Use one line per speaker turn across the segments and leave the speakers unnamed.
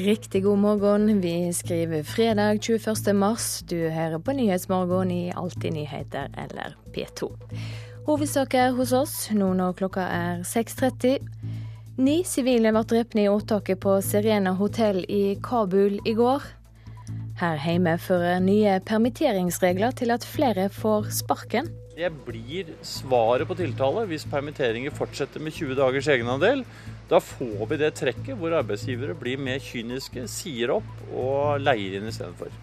Riktig god morgen. Vi skriver fredag 21. mars. Du hører på Nyhetsmorgen i Alltid nyheter eller P2. Hovedsaker hos oss nå når klokka er 6.30. Ni sivile ble drept i åtaket på Serena hotell i Kabul i går. Her hjemme fører nye permitteringsregler til at flere får sparken.
Det blir svaret på tiltale hvis permitteringer fortsetter med 20 dagers egenandel. Da får vi det trekket hvor arbeidsgivere blir mer kyniske, sier opp og leier inn istedenfor.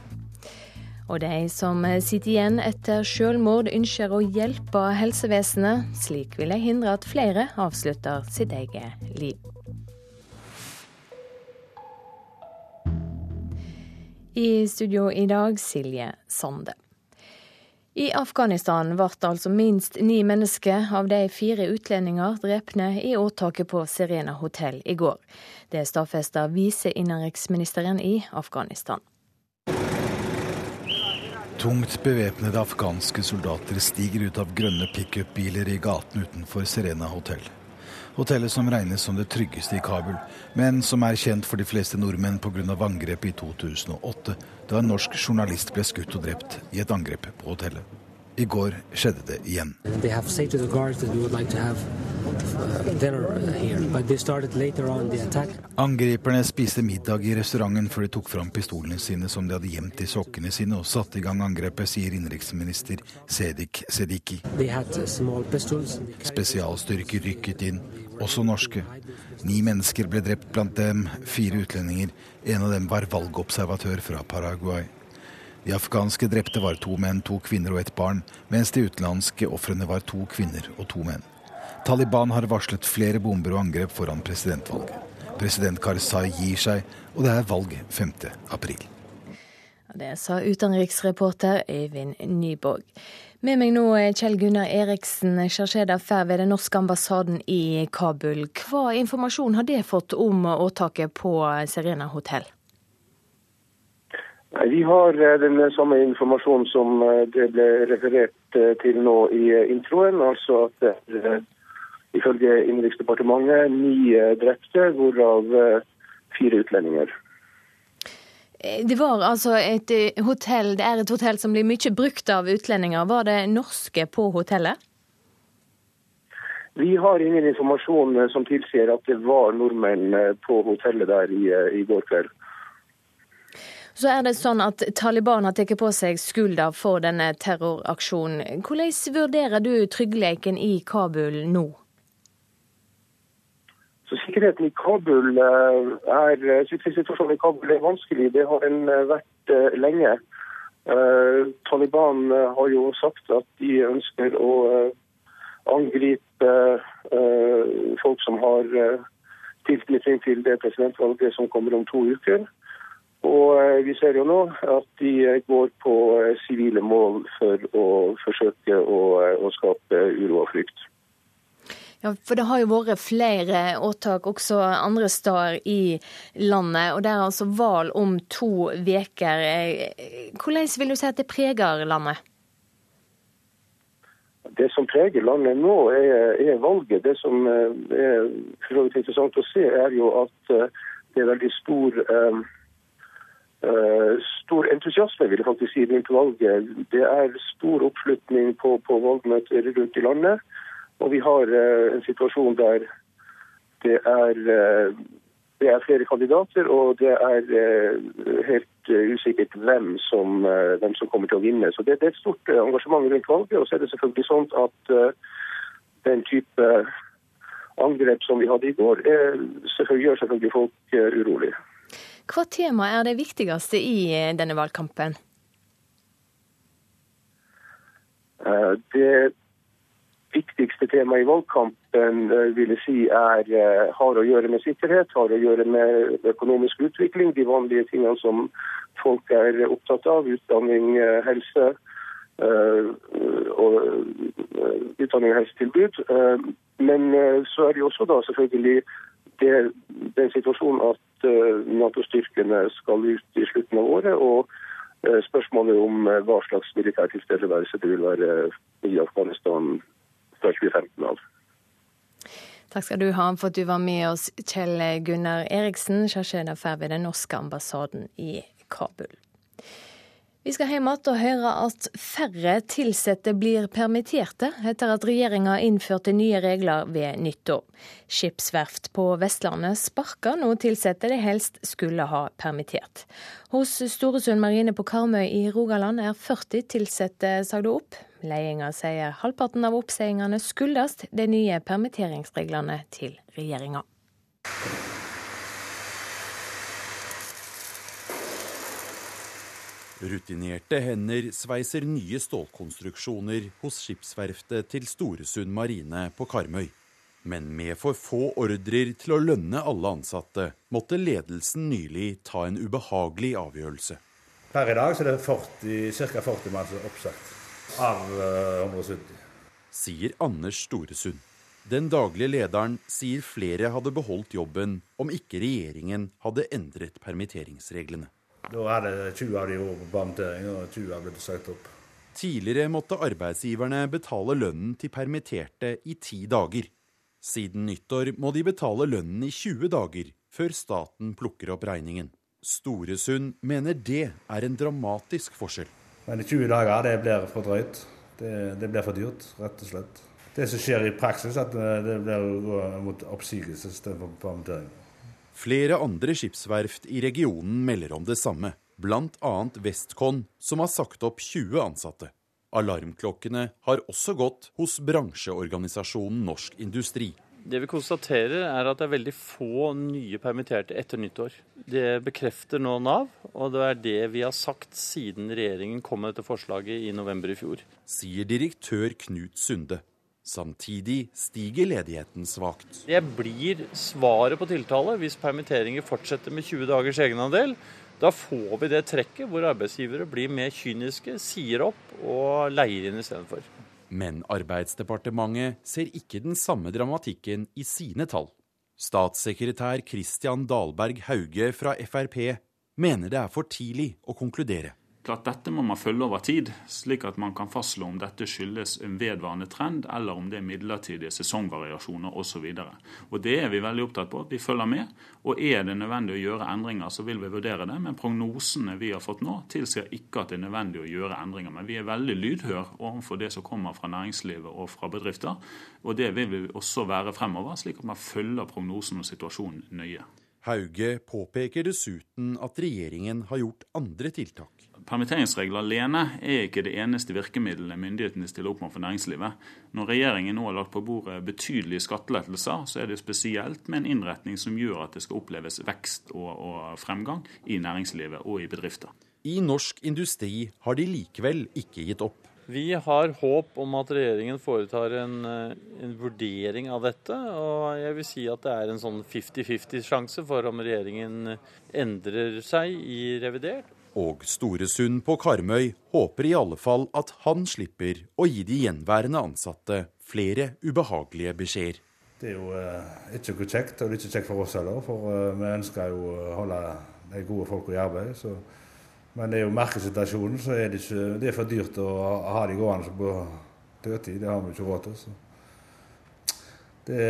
Og de som sitter igjen etter selvmord, ønsker å hjelpe helsevesenet. Slik vil de hindre at flere avslutter sitt eget liv. I studio i dag Silje Sande. I Afghanistan ble altså minst ni mennesker av de fire utlendinger drepne i åtaket på Serena hotell i går. Det stadfesta viseinnenriksministeren i Afghanistan.
Tungt bevæpnede afghanske soldater stiger ut av grønne pickupbiler i gaten utenfor Serena hotell. Hotellet som regnes som det tryggeste i Kabul, men som er kjent for de fleste nordmenn pga. angrepet i 2008, da en norsk journalist ble skutt og drept i et angrep på hotellet. I går skjedde det igjen. Angriperne spiste middag i restauranten før de tok fram pistolene sine som de hadde gjemt i sokkene sine, og satte i gang angrepet, sier innenriksminister Sedik Sediki. Spesialstyrker rykket inn, også norske. Ni mennesker ble drept, blant dem fire utlendinger. En av dem var valgobservatør fra Paraguay. De afghanske drepte var to menn, to kvinner og et barn, mens de utenlandske ofrene var to kvinner og to menn. Taliban har varslet flere bomber og angrep foran presidentvalget. President Karzai gir seg, og det er valg 5. april.
Det sa utenriksreporter Øyvind Nyborg. Med meg nå er Kjell Gunnar Eriksen, chargé d'affaires ved den norske ambassaden i Kabul. Hva informasjon har det fått om åtaket på Serena hotell?
Vi har eh, den samme informasjonen som eh, det ble referert eh, til nå i introen. Altså at det er ifølge Innenriksdepartementet ni drepte, hvorav fire utlendinger.
Det var altså et hotell, det er et hotell som blir mye brukt av utlendinger. Var det norske på hotellet?
Vi har ingen informasjon som tilsier at det var nordmenn på hotellet der i, i går kveld.
Så er det sånn at Taliban har tatt på seg skylda for denne terroraksjonen. Hvordan vurderer du tryggheten i Kabul nå?
Så Sikkerheten i Kabul eh, er, eh, situasjonen i Kabul er vanskelig. Det har den eh, vært lenge. Taliban har jo sagt at de ønsker å angripe folk som har tilknytning til det presidentvalget som kommer om to uker. Og vi ser jo nå at de går på sivile mål for å forsøke å, å skape uro og frykt.
Ja, for det har jo vært flere åtak også andre steder i landet, og det er altså valg om to uker. Hvordan vil du si at det preger landet?
Det som preger landet nå, er, er valget. Det som er så vidt interessant å se, er jo at det er veldig stor um, Uh, stor entusiasme vil jeg faktisk si rundt valget. Det er stor oppslutning på, på valgmøter rundt i landet. Og vi har uh, en situasjon der det er, uh, det er, flere kandidater, og det er helt usikkert hvem som, hvem som, kommer til å vinne. Så det, det, er et stort engasjement rundt valget. Og så er det selvfølgelig sånn at den type angrep som vi hadde i går, er, selvfølgelig, gjør selvfølgelig folk urolige.
Hva tema er det viktigste i eh, denne valgkampen?
Eh, det viktigste temaet i valgkampen eh, vil jeg si er, har å gjøre med sikkerhet, har å gjøre med økonomisk utvikling. De vanlige tingene som folk er opptatt av. Utdanning, helse og utdanning og helsetilbud. Men så er det også da selvfølgelig det, den situasjonen at Eh, Nato-styrkene skal ut i slutten av året. og eh, Spørsmålet om eh, hva slags militær tilstedeværelse det vil være i Afghanistan fra 2015 av.
Takk skal du ha for at du var med oss, Kjell Gunnar Eriksen, chargé-d'affaires ved den norske ambassaden i Kabul. Vi skal hjem igjen og høre at færre ansatte blir permitterte etter at regjeringa innførte nye regler ved nyttår. Skipsverft på Vestlandet sparker nå ansatte de helst skulle ha permittert. Hos Storesund Marine på Karmøy i Rogaland er 40 ansatte sagt opp. Ledelsen sier halvparten av oppsigelsene skyldes de nye permitteringsreglene til regjeringa.
Rutinerte hender sveiser nye stålkonstruksjoner hos skipsverftet til Storesund Marine på Karmøy. Men med for få ordrer til å lønne alle ansatte, måtte ledelsen nylig ta en ubehagelig avgjørelse.
Per i dag er det ca. 40 mann som er oppsagt av 170. Eh,
sier Anders Storesund. Den daglige lederen sier flere hadde beholdt jobben om ikke regjeringen hadde endret permitteringsreglene.
Da er det 20 av de vært på permittering, og 20 er blitt sagt opp.
Tidligere måtte arbeidsgiverne betale lønnen til permitterte i ti dager. Siden nyttår må de betale lønnen i 20 dager, før staten plukker opp regningen. Storesund mener det er en dramatisk forskjell.
Men i 20 dager det blir for drøyt. Det, det blir for dyrt, rett og slett. Det som skjer i praksis, at det blir å gå mot oppsigelse istedenfor permittering.
Flere andre skipsverft i regionen melder om det samme, bl.a. Westcon, som har sagt opp 20 ansatte. Alarmklokkene har også gått hos bransjeorganisasjonen Norsk Industri.
Det vi konstaterer, er at det er veldig få nye permitterte etter nyttår. Det bekrefter nå Nav, og det er det vi har sagt siden regjeringen kom med dette forslaget i november i fjor.
Sier direktør Knut Sunde. Samtidig stiger ledigheten svakt.
Det blir svaret på tiltale hvis permitteringer fortsetter med 20 dagers egenandel. Da får vi det trekket hvor arbeidsgivere blir mer kyniske, sier opp og leier inn istedenfor.
Men Arbeidsdepartementet ser ikke den samme dramatikken i sine tall. Statssekretær Christian Dahlberg Hauge fra Frp mener det er for tidlig å konkludere.
Klart Dette må man følge over tid, slik at man kan fastslå om dette skyldes en vedvarende trend, eller om det er midlertidige sesongvariasjoner osv. Det er vi veldig opptatt på. Vi følger med. og Er det nødvendig å gjøre endringer, så vil vi vurdere det. Men prognosene vi har fått nå, tilsier ikke at det er nødvendig å gjøre endringer. Men vi er veldig lydhør overfor det som kommer fra næringslivet og fra bedrifter. Og det vil vi også være fremover, slik at man følger prognosen og situasjonen nøye.
Hauge påpeker dessuten at regjeringen har gjort andre tiltak.
Permitteringsregler alene er ikke det eneste virkemidlet myndighetene stiller opp med for næringslivet. Når regjeringen nå har lagt på bordet betydelige skattelettelser, så er det spesielt med en innretning som gjør at det skal oppleves vekst og, og fremgang i næringslivet og i bedrifter.
I norsk industri har de likevel ikke gitt opp.
Vi har håp om at regjeringen foretar en, en, vurdering av dette. Og jeg vil si at det er en sånn 50-50 sjanse for om regjeringen endrer seg i revidert
og Storesund på Karmøy håper i alle fall at han slipper å gi de gjenværende ansatte flere ubehagelige beskjeder.
Det er jo eh, ikke noe kjekt, og det er ikke kjekt for oss heller. For eh, vi ønsker jo å holde de gode folka i arbeid. Så. Men det er jo markedssituasjonen, så er det, ikke, det er for dyrt å ha de gående på dødtid. Det har vi ikke råd til. Så. Det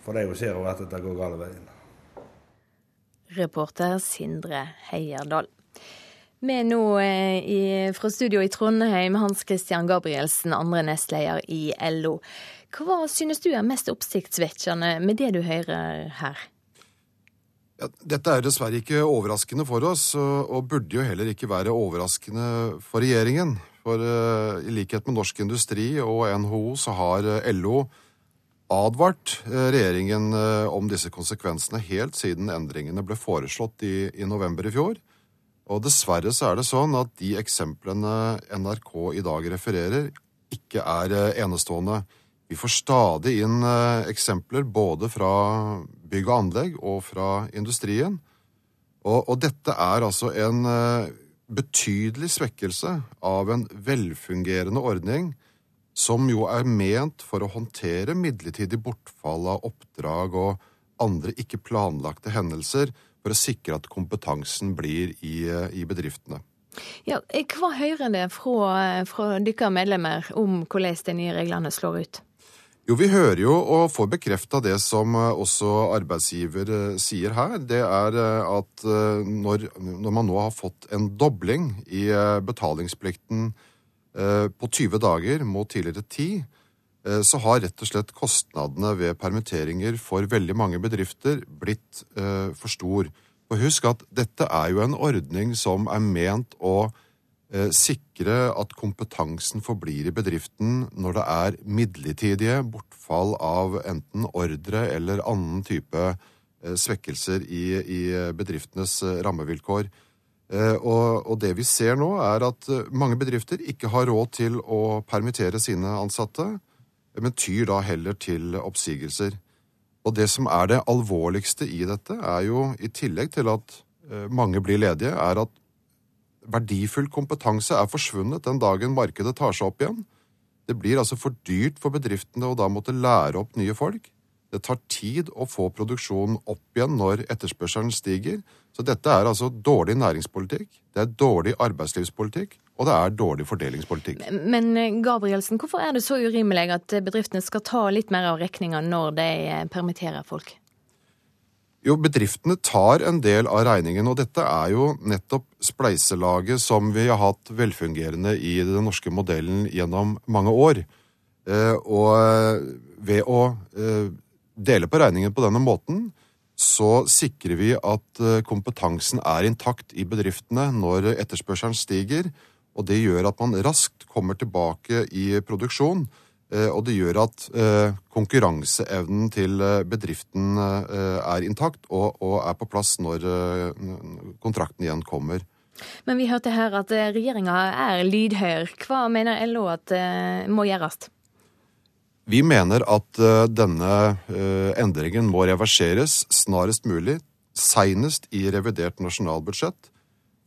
For de ser jo at dette går gale veien.
Reporter Sindre Heierdal. Vi er nå eh, i, fra studio i Trondheim, Hans Christian Gabrielsen, andre nestleder i LO. Hva synes du er mest oppsiktsvekkende med det du hører her?
Ja, dette er dessverre ikke overraskende for oss, og burde jo heller ikke være overraskende for regjeringen. For uh, i likhet med Norsk Industri og NHO så har LO advart eh, regjeringen eh, om disse konsekvensene helt siden endringene ble foreslått i, i, november i fjor. Og dessverre så er det sånn at de eksemplene NRK i dag refererer, ikke er eh, enestående. Vi får stadig inn eksempler både fra bygg og anlegg og fra industrien. Og, og dette er altså en betydelig svekkelse av en velfungerende ordning som jo er ment for å håndtere midlertidig bortfall av oppdrag og andre ikke planlagte hendelser, for å sikre at kompetansen blir i, i bedriftene.
Ja, hva hører det fra, fra deres medlemmer om hvordan de nye reglene slår ut?
Jo, vi hører jo og får bekrefta det som eh, også arbeidsgiver eh, sier her. Det er eh, at når, når, man nå har fått en dobling i betalingsplikten på 20 dager mot tidligere 10, så har rett og slett kostnadene ved permitteringer for veldig mange bedrifter blitt for stor. Og husk at dette er jo en ordning som er ment å Eh, sikre at kompetansen forblir i bedriften når det er midlertidige bortfall av enten ordre eller annen type eh, svekkelser i, bedriftenes eh, rammevilkår. Og, og, det vi ser nå, er at mange bedrifter ikke har råd til å permittere sine ansatte, men tyr da heller til oppsigelser. Og det som er det alvorligste i dette, er jo, i tillegg til at mange blir ledige, er at verdifull kompetanse er forsvunnet den dagen markedet tar seg opp igjen. Det blir altså for dyrt for bedriftene å da måtte lære opp nye folk. Det tar tid å få produksjonen opp igjen når etterspørselen stiger. Så dette er altså dårlig næringspolitikk, det er dårlig arbeidslivspolitikk, og det er dårlig fordelingspolitikk.
Men eh, Gabrielsen, hvorfor er det så urimelig at bedriftene skal ta litt mer av regninga når de eh, permitterer folk?
Jo, bedriftene tar en del av regningen, og dette er jo nettopp spleiselaget som vi har hatt velfungerende i den norske modellen gjennom mange år. Eh, og eh, ved å eh, dele på regningen på denne måten, så sikrer vi at kompetansen er intakt i bedriftene når etterspørselen stiger, og det gjør at man raskt kommer tilbake i produksjon. Eh, og det gjør at eh, konkurranseevnen til eh, bedriften er intakt og, er på plass når kontrakten igjen kommer.
Men vi hørte her at regjeringa er lydhør. Hva mener LO at må gjøres?
Vi mener at denne endringen må reverseres snarest mulig, seinest i revidert nasjonalbudsjett.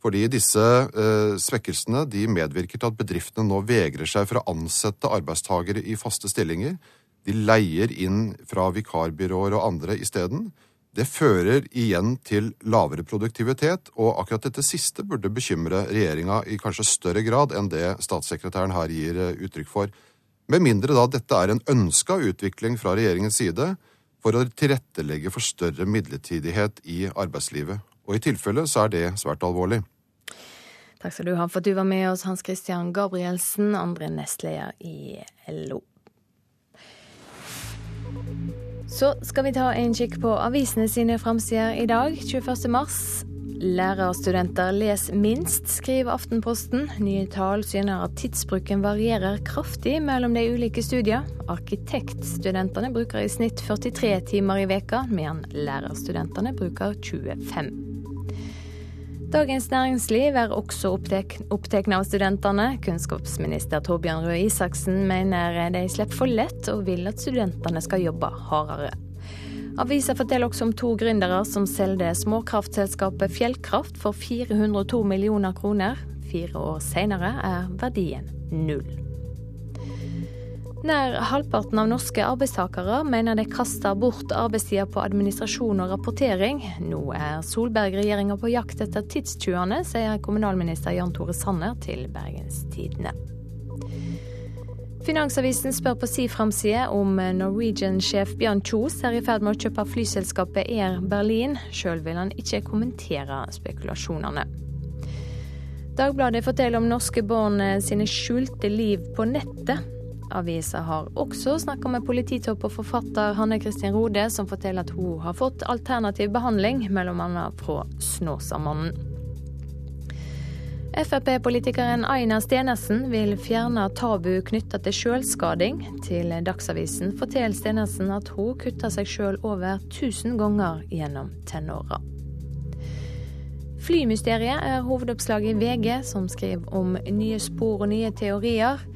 Fordi disse eh, svekkelsene medvirker til at bedriftene nå vegrer seg for å ansette arbeidstagere i faste stillinger. De leier inn fra vikarbyråer og andre isteden. Det fører igjen til lavere produktivitet, og akkurat dette siste burde bekymre regjeringa i kanskje større grad enn det statssekretæren her gir eh, uttrykk for. Med mindre da dette er en ønska utvikling fra regjeringens side for å tilrettelegge for større midlertidighet i arbeidslivet. Og i tilfelle så er det svært alvorlig.
Takk skal du ha for at du var med oss, Hans Christian Gabrielsen, andre nestleder i LO. Så skal vi ta en kikk på avisene sine framsider i dag, 21. mars. Lærerstudenter les minst, skriver Aftenposten. Nye tall syner at tidsbruken varierer kraftig mellom de ulike studier. Arkitektstudentene bruker i snitt 43 timer i veka, mens lærerstudentene bruker 25. Dagens Næringsliv er også opptatt av studentene. Kunnskapsminister Torbjørn Røe Isaksen mener de slipper for lett, og vil at studentene skal jobbe hardere. Avisa forteller også om to gründere som solgte småkraftselskapet Fjellkraft for 402 millioner kroner. Fire år senere er verdien null. Nær halvparten av norske arbeidstakere mener de kaster bort arbeidstida på administrasjon og rapportering. Nå er Solberg-regjeringa på jakt etter tidstyvene, sier kommunalminister Jan Tore Sanner til Bergens Tidende. Finansavisen spør på si framside om Norwegian-sjef Bjørn Kjos er i ferd med å kjøpe flyselskapet Air Berlin. Sjøl vil han ikke kommentere spekulasjonene. Dagbladet forteller om norske barn sine skjulte liv på nettet. Avisa har også snakka med polititopp og forfatter Hanne Kristin Rode, som forteller at hun har fått alternativ behandling, bl.a. fra Snåsamannen. Frp-politikeren Aina Stenersen vil fjerne tabu knytta til sjølskading. Til Dagsavisen forteller Stenersen at hun kutta seg sjøl over 1000 ganger gjennom tenåra. Flymysteriet er hovedoppslaget i VG, som skriver om nye spor og nye teorier.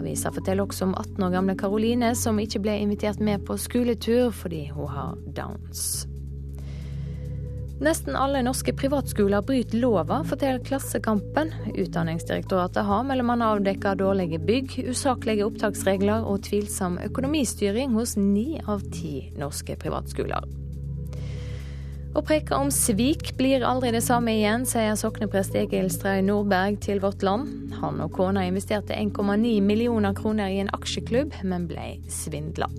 Avisa forteller også om 18 år gamle Karoline som ikke ble invitert med på skoletur fordi hun har downs. Nesten alle norske privatskoler bryter lova, forteller Klassekampen. Utdanningsdirektoratet har bl.a. avdekka dårlige bygg, usaklige opptaksregler og tvilsom økonomistyring hos ni av ti norske privatskoler. Å preke om svik blir aldri det samme igjen, sier sokneprest Egil Strei Nordberg til Vårt Land. Han og kona investerte 1,9 millioner kroner i en aksjeklubb, men ble svindla.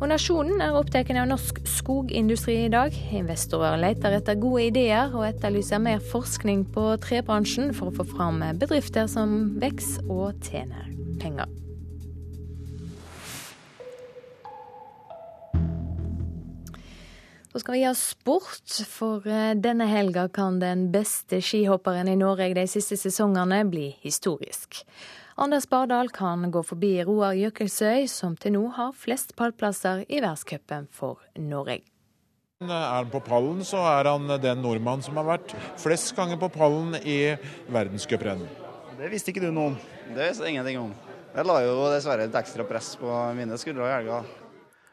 Og Nasjonen er opptatt av norsk skogindustri i dag. Investorer leter etter gode ideer og etterlyser mer forskning på trebransjen for å få fram bedrifter som vokser og tjener penger. Så skal vi ha sport, for eh, denne helga kan den beste skihopperen i Norge de siste sesongene bli historisk. Anders Bardal kan gå forbi Roar Jøkelsøy, som til nå har flest pallplasser i verdenscupen for Norge.
Er han på pallen, så er han den nordmann som har vært flest ganger på pallen i verdenscuprenn.
Det visste ikke du noe om?
Det visste jeg ingenting om. Jeg la jo dessverre et ekstra press på mine skuldre i helga.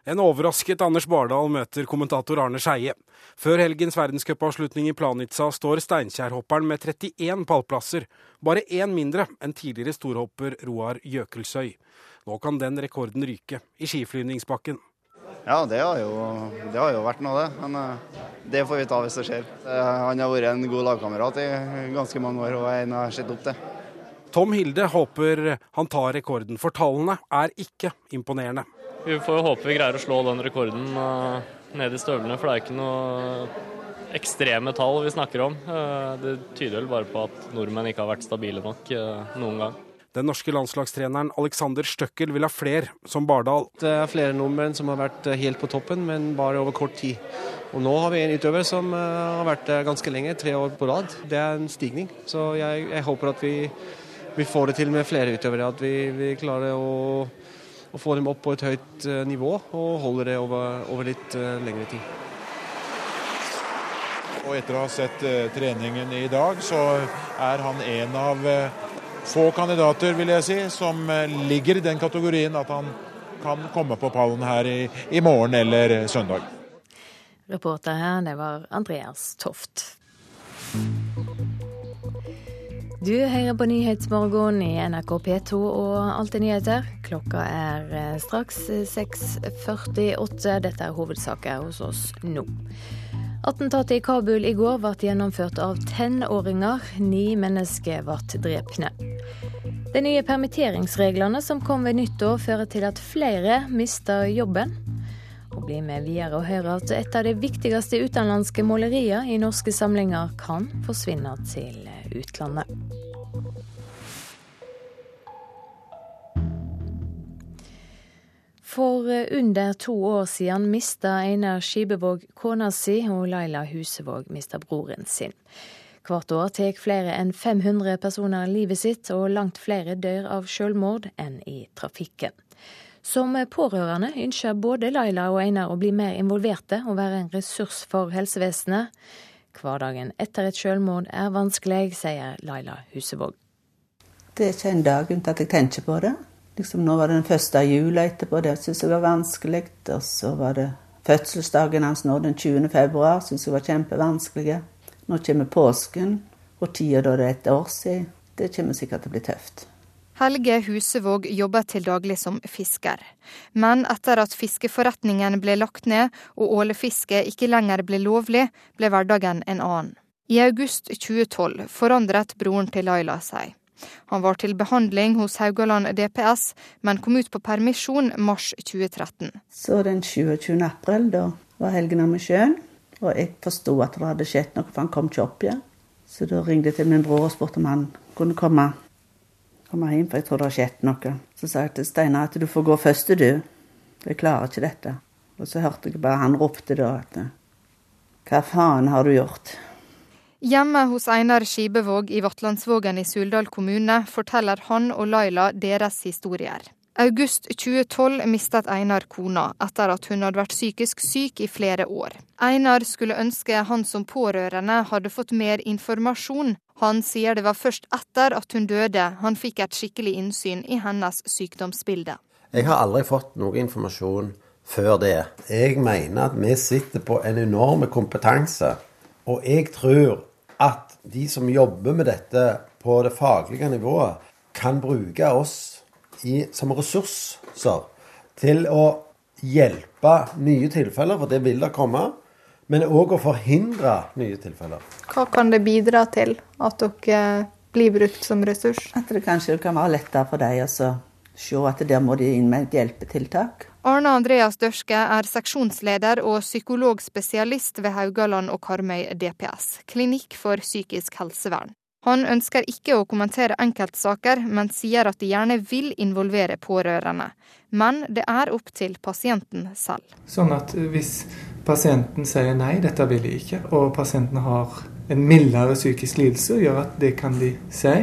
En overrasket Anders Bardal møter kommentator Arne Skeie. Før helgens verdenscupavslutning i Planica står Steinkjerhopperen med 31 pallplasser, bare én mindre enn tidligere storhopper Roar Jøkelsøy. Nå kan den rekorden ryke i skiflyvningsbakken.
Ja, det har, jo, det har jo vært noe, det. Men eh, det får vi ta hvis det skjer. Eh, han har vært en god lagkamerat i ganske mange år, og en har sett opp det.
Tom Hilde håper han tar rekorden, for tallene er ikke imponerende.
Vi får håpe vi greier å slå den rekorden uh, ned i støvlene, for det er ikke noe ekstreme tall vi snakker om. Uh, det tyder vel bare på at nordmenn ikke har vært stabile nok uh, noen gang.
Den norske landslagstreneren Alexander Støkkel vil ha flere som Bardal.
Det er flere nordmenn som har vært helt på toppen, men bare over kort tid. Og nå har vi en utøver som har vært der ganske lenge, tre år på rad. Det er en stigning. Så jeg, jeg håper at vi, vi, får det til med flere utøvere. At vi, vi klarer å og få dem opp på et høyt eh, nivå og holder det over, over litt uh, lengre tid.
Og etter å ha sett uh, treningen i dag, så er han en av få kandidater, vil jeg si, som ligger i den kategorien at han kan komme på pallen her i, i morgen eller søndag.
Reporter her, det var Andreas Toft. Du hører på Nyhetsmorgen i NRK P2 og Alltid nyheter. Klokka er eh, straks 6.48. Dette er hovedsaker hos oss nå. Attentatet i Kabul i går ble gjennomført av tenåringer. Ni mennesker ble drepne. De nye permitteringsreglene som kom ved nyttår, fører til at flere mister jobben. Og bli med videre og høre at et av de viktigste utenlandske måleriene i norske samlinger kan forsvinne til utlandet. For eh, under to år siden mista Einar Skibevåg kona si, og Laila Husevåg mista broren sin. Hvert år tar flere enn 500 personer livet sitt, og langt flere dør av selvmord enn i trafikken. Som pårørende ønsker både Laila og Einar å bli mer involverte og være en ressurs for helsevesenet. Hverdagen etter et selvmord er vanskelig, sier Laila Husevåg.
Det er ikke en dag uten at jeg tenker på det. Liksom, nå var det den første jula etterpå, det syntes jeg var vanskelig. Og så var det fødselsdagen hans nå den 20. februar, syntes jeg var kjempevanskelig. Nå kommer påsken, og tida da det er et år siden. Det kommer sikkert til å bli tøft.
Helge Husevåg jobber til daglig som fisker. Men etter at fiskeforretningen ble lagt ned og ålefisket ikke lenger ble lovlig, ble hverdagen en annen. I august 2012 forandret broren til Laila seg. Han var til behandling hos Haugaland DPS, men kom ut på permisjon mars 2013.
Så den 27. april, da var helgen med sjøen, og jeg forsto at det hadde skjedd noe, for han kom ikke opp igjen. Så da ringte jeg til min bror og spurte om han kunne komme, komme hjem, for jeg tror det har skjedd noe. Så sa jeg til Steinar at du får gå først, du. Jeg klarer ikke dette. Og så hørte jeg bare han ropte da at Hva faen har du gjort?
Hjemme hos Einar Skibevåg i Vatlandsvågen i Suldal kommune forteller han og Laila deres historier. August 2012 mistet Einar kona etter at hun hadde vært psykisk syk i flere år. Einar skulle ønske han som pårørende hadde fått mer informasjon. Han sier det var først etter at hun døde han fikk et skikkelig innsyn i hennes sykdomsbilde.
Jeg har aldri fått noe informasjon før det. Jeg mener at vi sitter på en enorm kompetanse. Og jeg tror at de som jobber med dette på det faglige nivået, kan bruke oss i, som ressurser til å hjelpe nye tilfeller, for det vil det komme. men òg å forhindre nye tilfeller.
Hva kan det bidra til at dere blir brukt som ressurs?
At det kanskje kan være lettere for dem å se at der må de inn med et hjelpetiltak.
Arne Andreas Dørske er seksjonsleder og psykologspesialist ved Haugaland og Karmøy DPS, klinikk for psykisk helsevern. Han ønsker ikke å kommentere enkeltsaker, men sier at de gjerne vil involvere pårørende. Men det er opp til pasienten selv.
Sånn at hvis pasienten sier nei, dette vil de ikke, og pasienten har en mildere psykisk lidelse, gjør at det kan de si,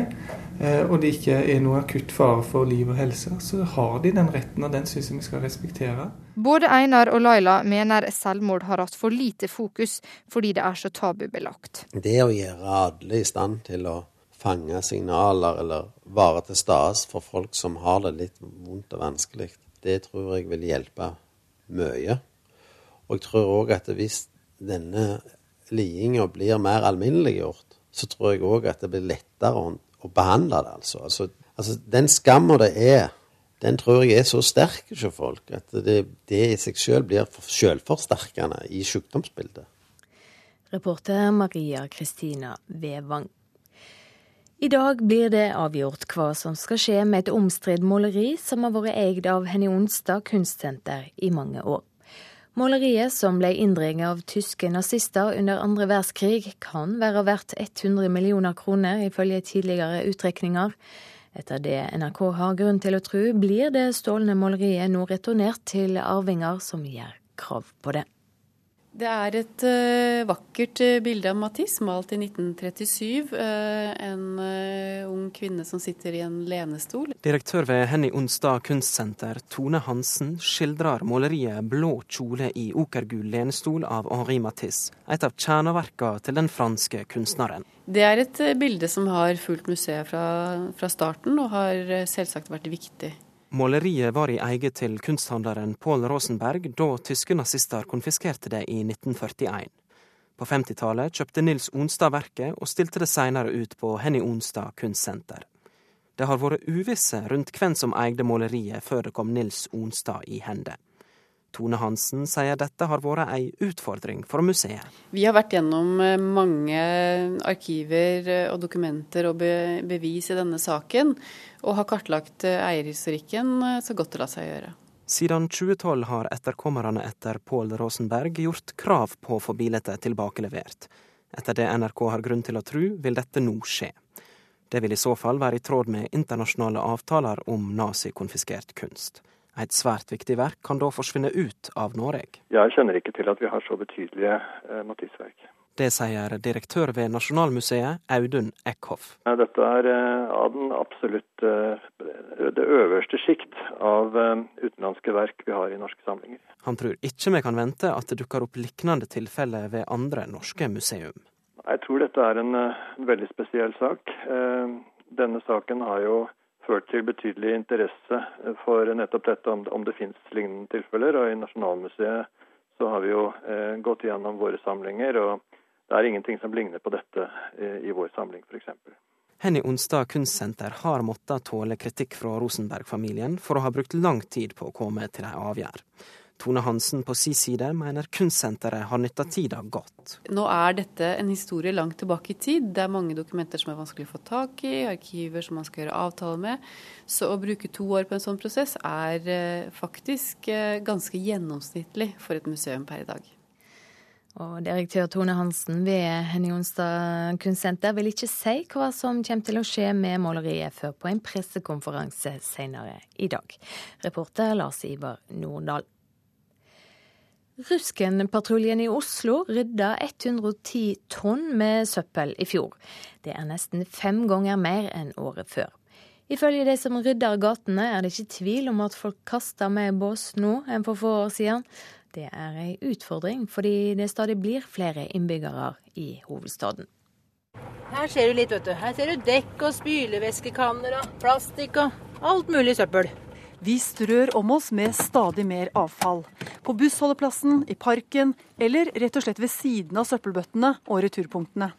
og det ikke er noe akutt fare for liv og helse, så har de den retten, og den syns jeg vi skal respektere.
Både Einar og Laila mener selvmord har hatt for lite fokus fordi det er så tabubelagt.
Det å gjøre alle i stand til å fange signaler eller være til stede for folk som har det litt vondt og vanskelig, det tror jeg vil hjelpe mye. Og jeg tror òg at hvis denne lidinga blir mer alminneliggjort, så tror jeg òg at det blir lettere å, å behandle det. Altså. altså, altså den skamma det er, den tror jeg er så sterk hos folk at det, det i seg sjøl blir selvforsterkende i sykdomsbildet.
Reporter Maria Kristina Vevang. I dag blir det avgjort hva som skal skje med et omstridt måleri som har vært eid av Henny Onsdag kunstsenter i mange år. Måleriet, som ble inndreget av tyske nazister under andre verdenskrig, kan være verdt 100 millioner kroner, ifølge tidligere utrekninger. Etter det NRK har grunn til å tro, blir det stålne måleriet nå returnert til arvinger som gjør krav på det.
Det er et uh, vakkert uh, bilde av Matisse, malt i 1937. Uh, en en ung kvinne som sitter i en lenestol.
Direktør ved Henny Onsdag kunstsenter, Tone Hansen, skildrer måleriet 'Blå kjole i okergul lenestol' av Henri Matisse, et av kjerneverkene til den franske kunstneren.
Det er et bilde som har fulgt museet fra, fra starten, og har selvsagt vært viktig.
Måleriet var i eie til kunsthandleren Paul Rosenberg da tyske nazister konfiskerte det i 1941. På 50-tallet kjøpte Nils Onstad verket, og stilte det senere ut på Henny Onstad kunstsenter. Det har vært uvisse rundt hvem som eide måleriet før det kom Nils Onstad i hende. Tone Hansen sier dette har vært ei utfordring for museet.
Vi har vært gjennom eh, mange arkiver eh, og dokumenter og bevis i denne saken, og har kartlagt eh, eierhistorikken så godt det lar seg gjøre.
Siden 2012 har etterkommerne etter Pål Rosenberg gjort krav på å få bildet tilbakelevert. Etter det NRK har grunn til å tro, vil dette nå skje. Det vil i så fall være i tråd med internasjonale avtaler om nazikonfiskert kunst. Et svært viktig verk kan da forsvinne ut av Norge.
Jeg kjenner ikke til at vi har så betydelige eh, Matisse-verk.
Det sier direktør ved Nasjonalmuseet, Audun Eckhoff.
Dette er eh, av den absolutt eh, det øverste sjikt av eh, utenlandske verk vi har i norske samlinger.
Han tror ikke vi kan vente at det dukker opp lignende tilfeller ved andre norske museum.
Jeg tror dette er en veldig spesiell sak. Denne saken har jo ført til betydelig interesse for nettopp dette, om, om det finnes lignende tilfeller. Og i Nasjonalmuseet så har vi jo eh, gått gjennom våre samlinger, og det er ingenting som ligner på dette eh, i vår samling, f.eks.
Henny Onsdag kunstsenter har måttet tåle kritikk fra Rosenberg-familien for å ha brukt lang tid på å komme til en avgjerd. Tone Hansen på si side mener kunstsenteret har nytta tida godt.
Nå er dette en historie langt tilbake i tid. Det er mange dokumenter som er vanskelig å få tak i, arkiver som man skal gjøre avtale med. Så å bruke to år på en sånn prosess er eh, faktisk eh, ganske gjennomsnittlig for et museum per i dag.
Og direktør Tone Hansen ved Henny Jonstad kunstsenter vil ikke si hva som kommer til å skje med måleriet før på en pressekonferanse senere i dag. Reporter Lars Ivar Nordahl. Ruskenpatruljen i Oslo rydda 110 tonn med søppel i fjor. Det er nesten fem ganger mer enn året før. Ifølge de som rydder gatene, er det ikke tvil om at folk kaster mer bås nå enn for få år siden. Det er ei utfordring, fordi det stadig blir flere innbyggere i hovedstaden.
Her ser du litt, vet du. Her ser du dekk og spylevæskekanner og plastikk og alt mulig søppel.
Vi strør om oss med stadig mer avfall. På bussholdeplassen, i parken eller rett og slett ved siden av søppelbøttene og returpunktene.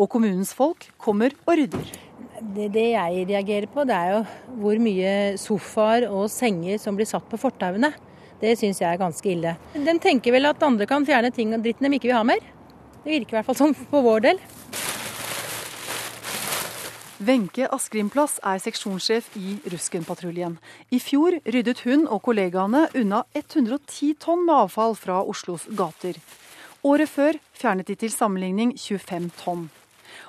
Og kommunens folk kommer og rydder.
Det, det, jeg reagerer på, det er jo hvor mye sofaer og senger som blir satt på fortauene. Det syns jeg er ganske ille. Den tenker vel at andre kan fjerne ting og dritten de ikke vil ha mer. Det virker i hvert fall sånn på vår del.
Wenche Askrimplass er seksjonssjef i Ruskenpatruljen. I fjor ryddet hun og kollegaene unna 110 tonn med avfall fra Oslos gater. Året før fjernet de til sammenligning 25 tonn.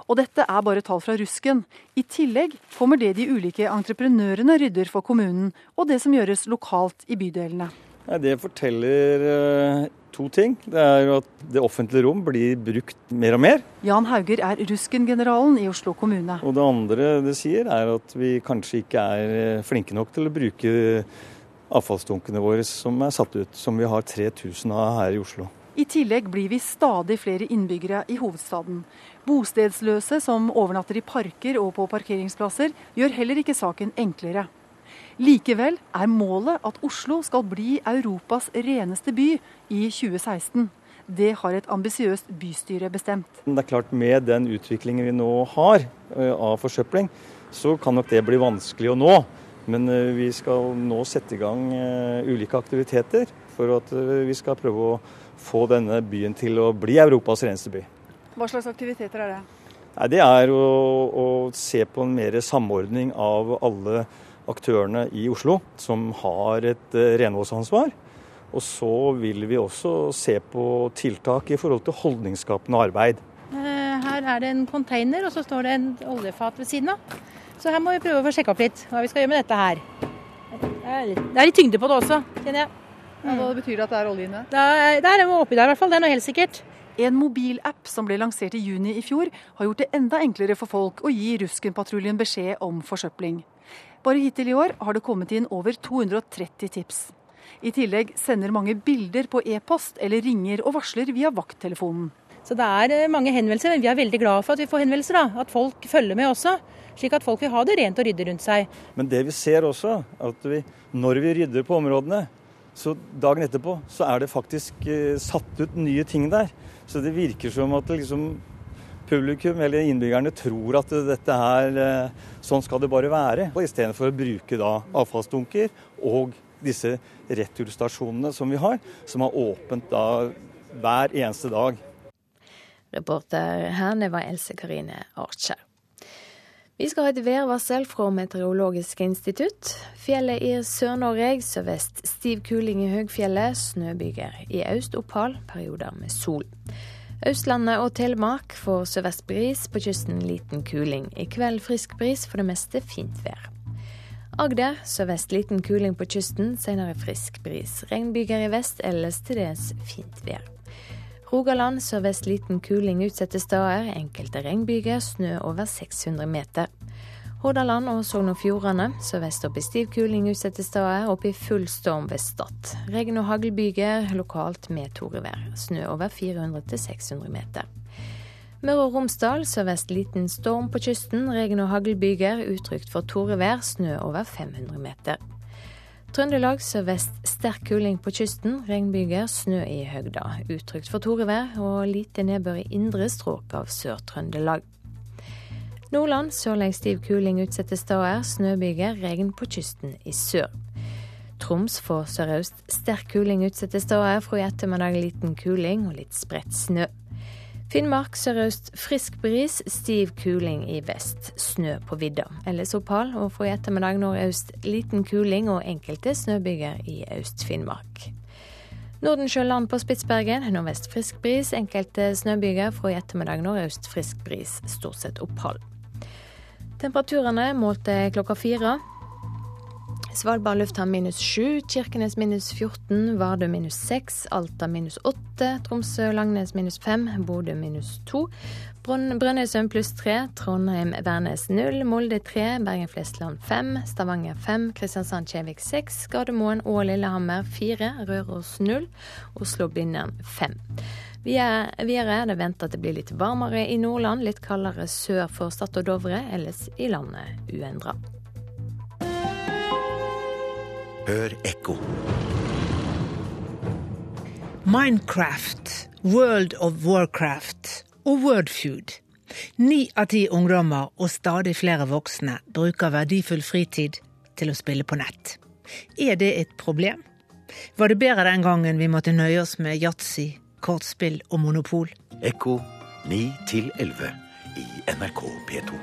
Og dette er bare tall fra Rusken. I tillegg kommer det de ulike entreprenørene rydder for kommunen, og det som gjøres lokalt i bydelene.
Det forteller eh, to ting. Det er jo at det offentlige rom blir brukt mer og mer.
Jan Hauger er Rusken-generalen i Oslo kommune.
Og det andre det sier, er at vi kanskje ikke er eh, flinke nok til å bruke avfallsdunkene våre som er satt ut, som vi har 3000 av her i Oslo.
I tillegg blir vi stadig flere innbyggere i hovedstaden. Bostedsløse som overnatter i parker og på parkeringsplasser, gjør heller ikke saken enklere. Likevel er målet at Oslo skal bli Europas reneste by i 2016. Det har et ambisiøst bystyre bestemt.
Det er klart Med den utviklingen vi nå har eh, av forsøpling, så kan nok det bli vanskelig å nå. Men eh, vi skal nå sette i gang eh, ulike aktiviteter for at vi skal prøve å få denne byen til å bli Europas reneste by.
Hva slags aktiviteter er det?
Det er å, å se på en mer samordning av alle aktørene i Oslo som har et eh, renholdsansvar. Og så vil vi også se på tiltak i forhold til holdningsskapende arbeid.
Eh, her er det en container, og så står det en oljefat ved siden av. Så her må vi prøve å få sjekka opp litt hva vi skal gjøre med dette her. Det er litt, det er litt tyngde på det også, kjenner jeg.
Ja, hva betyr det at det er olje inne?
Det er, det er oppi der i hvert fall, det er noe helt sikkert.
En mobilapp som ble lansert i juni i fjor, har gjort det enda enklere for folk å gi Ruskenpatruljen beskjed om forsøpling. Bare hittil i år har det kommet inn over 230 tips. I tillegg sender mange bilder på e-post eller ringer og varsler via vakttelefonen.
Så det er eh, mange henvendelser, men vi er veldig glad for at vi får henvendelser. da, At folk følger med også. Slik at folk vil ha det rent og rydde rundt seg.
Men det vi ser også, at vi, når vi rydder på områdene, så dagen etterpå så er det faktisk eh, satt ut nye ting der. Så det virker som at det liksom publikum eller innbyggerne tror at dette her, eh, sånn skal det bare være. Istedenfor å bruke da avfallsdunker og disse returstasjonene som vi har, som har åpent da hver eneste dag.
Reporter her, var Else Karine Archer. Vi skal ha et værvarsel fra Meteorologisk institutt. Fjellet i Sør-Norge sørvest stiv kuling i høgfjellet, snøbyger. I øst opphold perioder med sol. Østlandet og Telemark får sørvest bris, på kysten liten kuling. I kveld frisk bris, for det meste fint vær. Agder sørvest liten kuling på kysten, senere frisk bris. Regnbyger i vest, ellers til dels fint vær. Rogaland sørvest liten kuling utsatte steder, enkelte regnbyger, snø over 600 meter. Hordaland og Sogn og Fjordane sørvest opp i stiv kuling utsatte steder, opp i full storm ved Stad. Regn- og haglbyger lokalt med torevær. Snø over 400-600 meter. Møre og Romsdal sørvest liten storm på kysten. Regn- og haglbyger utrygt for torevær. Snø over 500 meter. Trøndelag sørvest sterk kuling på kysten. Regnbyger, snø i høgda. Utrygt for torevær og lite nedbør i indre strøk av Sør-Trøndelag. Nordland sørlig stiv kuling utsatte steder. Snøbyger, regn på kysten i sør. Troms får sørøst sterk kuling utsatte steder. Fra i ettermiddag liten kuling og litt spredt snø. Finnmark sørøst frisk bris, stiv kuling i vest. Snø på vidda. Ellers opphold, og fra i ettermiddag nordøst liten kuling og enkelte snøbyger i Øst-Finnmark. Nordensjøland på Spitsbergen nordvest frisk bris, enkelte snøbyger. Fra i ettermiddag nordøst frisk bris, stort sett opphold. Temperaturene målte klokka fire. Svalbard lufthavn minus 7, Kirkenes minus 14, Vardø minus 6, Alta minus 8, Tromsø-Langnes minus 5, Bodø minus 2, Brønnøysund pluss 3, Trondheim-Værnes 0, Molde 3, Bergen-Flesland 5, Stavanger 5, Kristiansand-Kjevik 6, Gardermoen og Lillehammer 4, Røros 0, Oslo-Blindern 5. Videre er det ventet at det blir litt varmere i Nordland, litt kaldere sør for Stad og Dovre, ellers i landet uendra.
Hør ekko. Minecraft, World of Warcraft og Wordfood. Ni av ti ungdommer og stadig flere voksne bruker verdifull fritid til å spille på nett. Er det et problem? Var det bedre den gangen vi måtte nøye oss med yatzy, kortspill og monopol?
Ekko 9 11 i NRK P2.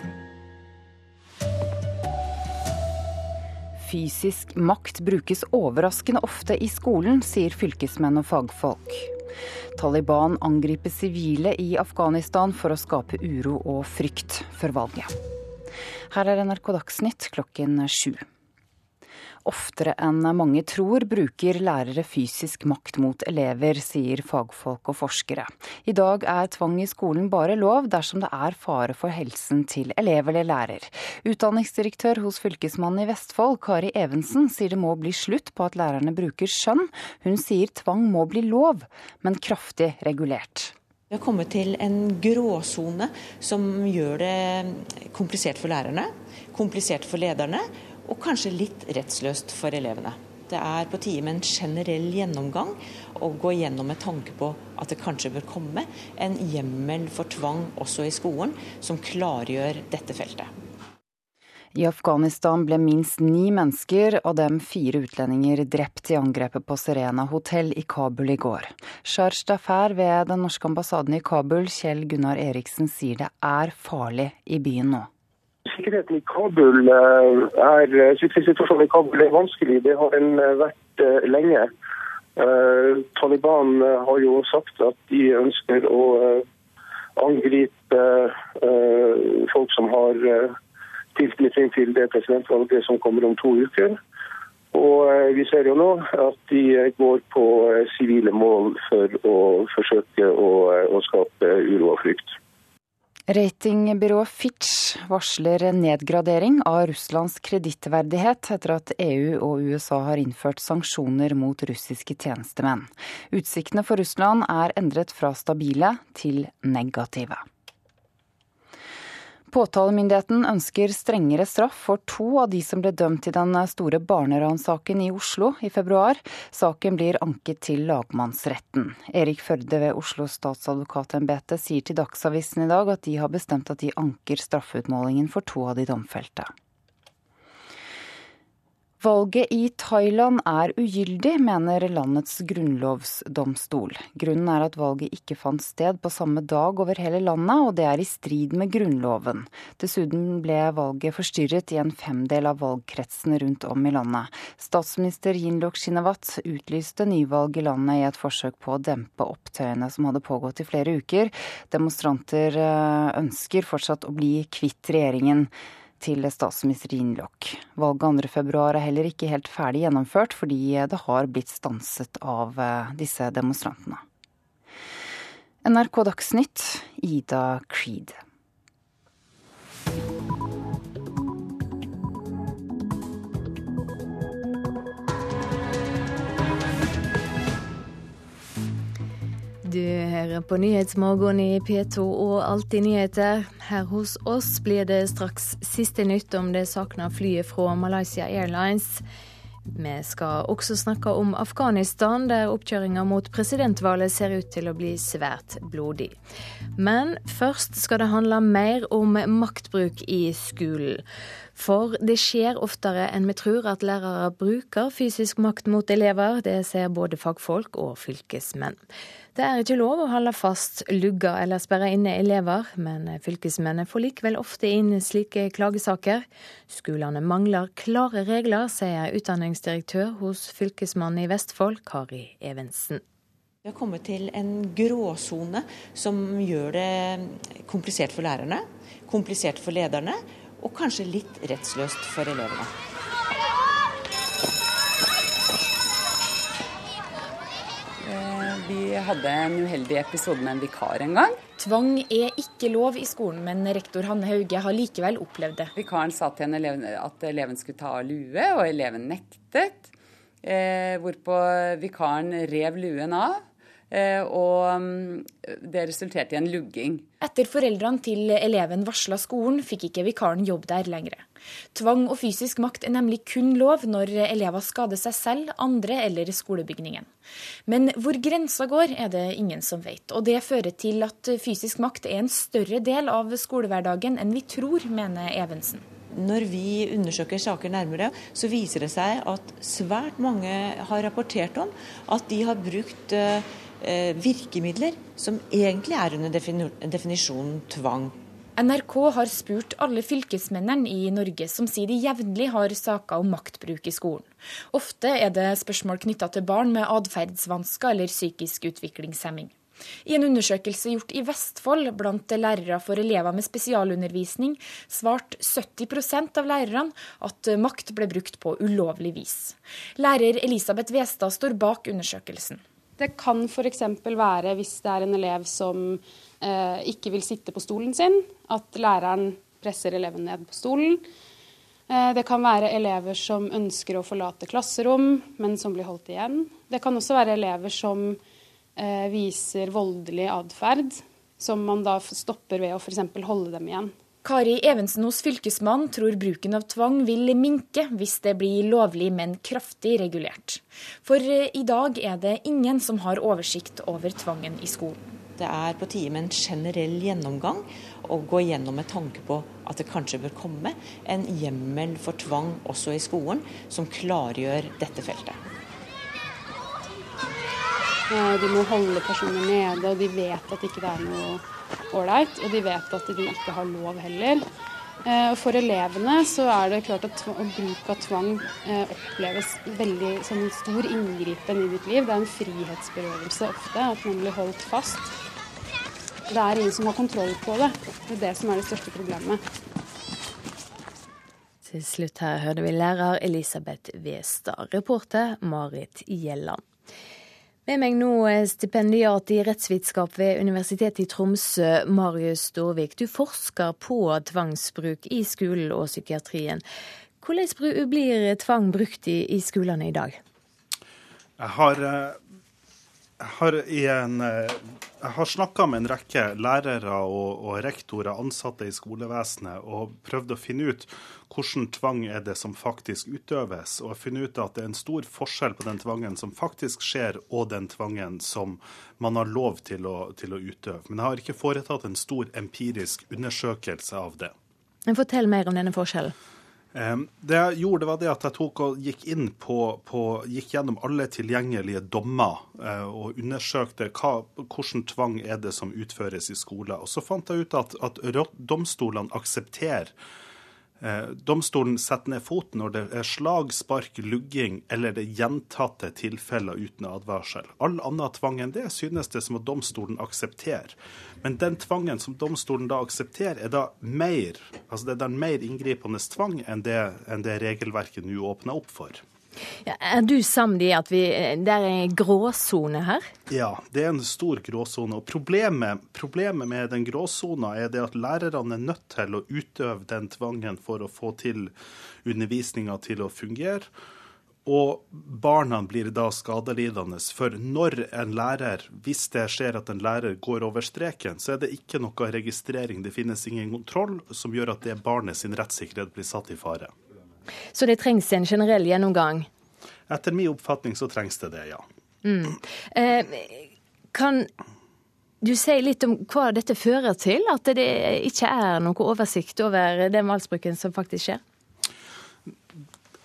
Fysisk makt brukes overraskende ofte i skolen, sier fylkesmenn og fagfolk. Taliban angriper sivile i Afghanistan for å skape uro og frykt før valget. Her er NRK Dagsnytt klokken sju. Oftere enn mange tror bruker lærere fysisk makt mot elever, sier fagfolk og forskere. I dag er tvang i skolen bare lov dersom det er fare for helsen til elev eller lærer. Utdanningsdirektør hos Fylkesmannen i Vestfold, Kari Evensen, sier det må bli slutt på at lærerne bruker skjønn. Hun sier tvang må bli lov, men kraftig regulert.
Vi har kommet til en gråsone som gjør det komplisert for lærerne, komplisert for lederne og kanskje litt rettsløst for elevene. Det er på tide med en generell gjennomgang og gå gjennom med tanke på at det kanskje bør komme en hjemmel for tvang også i skolen, som klargjør dette feltet.
I Afghanistan ble minst ni mennesker, av dem fire utlendinger, drept i angrepet på Serena hotell i Kabul i går. Sharj Dafer ved den norske ambassaden i Kabul, Kjell Gunnar Eriksen, sier det er farlig i byen nå.
Sikkerheten i Kabul er, sikkerhetssituasjonen i Kabul er vanskelig. Det har den vært lenge. Taliban har jo sagt at de ønsker å angripe folk som har tilknytning til det presidentvalget som kommer om to uker. Og vi ser jo nå at de går på sivile mål for å forsøke å, å skape uro og frykt.
Ratingbyrået Fitch varsler nedgradering av Russlands kredittverdighet etter at EU og USA har innført sanksjoner mot russiske tjenestemenn. Utsiktene for Russland er endret fra stabile til negative. Påtalemyndigheten ønsker strengere straff for to av de som ble dømt i den store barneransaken i Oslo i februar. Saken blir anket til lagmannsretten. Erik Førde ved Oslo statsadvokatembete sier til Dagsavisen i dag at de har bestemt at de anker straffeutmålingen for to av de domfelte. Valget i Thailand er ugyldig, mener landets grunnlovsdomstol. Grunnen er at valget ikke fant sted på samme dag over hele landet, og det er i strid med Grunnloven. Dessuten ble valget forstyrret i en femdel av valgkretsene rundt om i landet. Statsminister Yinlok Shinawat utlyste nyvalg i landet i et forsøk på å dempe opptøyene som hadde pågått i flere uker. Demonstranter ønsker fortsatt å bli kvitt regjeringen til statsminister Yingluck. Valget 2.2 er heller ikke helt ferdig gjennomført, fordi det har blitt stanset av disse demonstrantene. NRK Dagsnytt, Ida Creed.
Du hører på Nyhetsmorgen i P2 og Alltid nyheter. Her hos oss blir det straks siste nytt om det savna flyet fra Malaysia Airlines. Vi skal også snakke om Afghanistan, der oppkjøringa mot presidentvalget ser ut til å bli svært blodig. Men først skal det handle mer om maktbruk i skolen. For det skjer oftere enn vi tror at lærere bruker fysisk makt mot elever. Det ser både fagfolk og fylkesmenn. Det er ikke lov å holde fast, lugge eller sperre inne elever, men fylkesmennene får likevel ofte inn slike klagesaker. Skolene mangler klare regler, sier utdanningsdirektør hos Fylkesmannen i Vestfold, Kari Evensen.
Vi har kommet til en gråsone som gjør det komplisert for lærerne, komplisert for lederne, og kanskje litt rettsløst for elevene.
Vi hadde en uheldig episode med en vikar en gang.
Tvang er ikke lov i skolen, men rektor Hanne Hauge har likevel opplevd det.
Vikaren sa til en elev at eleven skulle ta av lue, og eleven nektet. Eh, hvorpå vikaren rev luen av. Eh, og det resulterte i en lugging.
Etter foreldrene til eleven varsla skolen, fikk ikke vikaren jobb der lenger. Tvang og fysisk makt er nemlig kun lov når elever skader seg selv, andre eller skolebygningen. Men hvor grensa går, er det ingen som vet. Og det fører til at fysisk makt er en større del av skolehverdagen enn vi tror, mener Evensen.
Når vi undersøker saker nærmere, så viser det seg at svært mange har rapportert om at de har brukt eh, virkemidler som egentlig er under definisjonen tvang.
NRK har spurt alle fylkesmennene i Norge som sier de jevnlig har saker om maktbruk i skolen. Ofte er det spørsmål knytta til barn med atferdsvansker eller psykisk utviklingshemming. I en undersøkelse gjort i Vestfold blant lærere for elever med spesialundervisning, svarte 70% av lærerne at makt ble brukt på ulovlig vis. Lærer Elisabeth Westad står bak undersøkelsen.
Det kan f.eks. være hvis det er en elev som eh, ikke vil sitte på stolen sin, at læreren presser eleven ned på stolen. Eh, det kan være elever som ønsker å forlate klasserom, men som blir holdt igjen. Det kan også være elever som eh, viser voldelig atferd, som man da stopper ved å f.eks. holde dem igjen.
Kari Evensen hos Fylkesmannen tror bruken av tvang vil minke hvis det blir lovlig, men kraftig regulert. For eh, i dag er det ingen som har oversikt over tvangen i skolen.
Det er på tide med en generell gjennomgang og gå gjennom med tanke på at det kanskje bør komme en hjemmel for tvang også i skolen, som klargjør dette feltet.
Eh, de må holde personer nede, og de vet at ikke det er noe ålreit. Og de vet at de ikke har lov heller. Eh, for elevene så er det klart at bruk av tvang eh, oppleves veldig som en stor inngripen i ditt liv. Det er en frihetsberøvelse ofte, at man blir holdt fast. Det er ingen som har kontroll på det. Det er det som er det største problemet.
Til slutt her hørte vi lærer Elisabeth Westad. Reporter Marit Gjelland. Med meg nå stipendiat i rettsvitenskap ved Universitetet i Tromsø, Marius Storvik. Du forsker på tvangsbruk i skolen og psykiatrien. Hvordan blir tvang brukt i, skolene i dag?
Jeg har, jeg har, jeg har snakka med en rekke lærere og, og rektorer, ansatte i skolevesenet, og prøvd å finne ut hvordan tvang er det som faktisk utøves, og finne ut at det er en stor forskjell på den tvangen som faktisk skjer, og den tvangen som man har lov til å, til å utøve. Men jeg har ikke foretatt en stor empirisk undersøkelse av det.
Fortell mer om denne forskjellen.
Det jeg gjorde, var det at jeg tok og gikk inn på, på gikk gjennom alle tilgjengelige dommer eh, og undersøkte hva, hvordan tvang er det som utføres i skoler. Og så fant jeg ut at, at domstolene aksepterer domstolen setter ned foten når det er slag, spark, lugging eller det gjentatte tilfeller uten advarsel. All annen tvang enn det synes det som at domstolen aksepterer. Men den tvangen som domstolen da aksepterer, er da mer, altså det er den mer inngripende tvang enn det, enn det regelverket nå åpner opp for.
Ja, er du samd i at vi, det er en gråsone her?
Ja, det er en stor gråsone. Og problemet, problemet med den gråsona er det at lærerne er nødt til å utøve den tvangen for å få til undervisninga til å fungere. Og barna blir da skadelidende. For når en lærer, hvis det skjer at en lærer går over streken, så er det ikke noe registrering. Det finnes ingen kontroll som gjør at det barnet sin rettssikkerhet blir satt i fare.
Så det trengs en generell gjennomgang?
Etter min oppfatning så trengs det det, ja.
Mm. Eh, kan du si litt om hva dette fører til? At det ikke er noe oversikt over den malsbruken som faktisk skjer?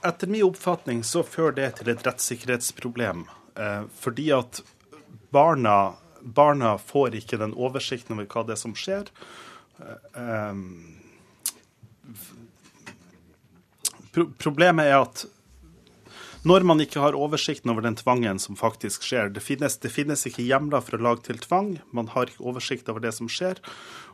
Etter min oppfatning så fører det til et rettssikkerhetsproblem. Eh, fordi at barna, barna, får ikke den oversikten over hva det er som skjer. Eh, eh Pro problemet er at når man ikke har oversikten over den tvangen som faktisk skjer Det finnes, det finnes ikke hjemler for å lage til tvang, man har ikke oversikt over det som skjer.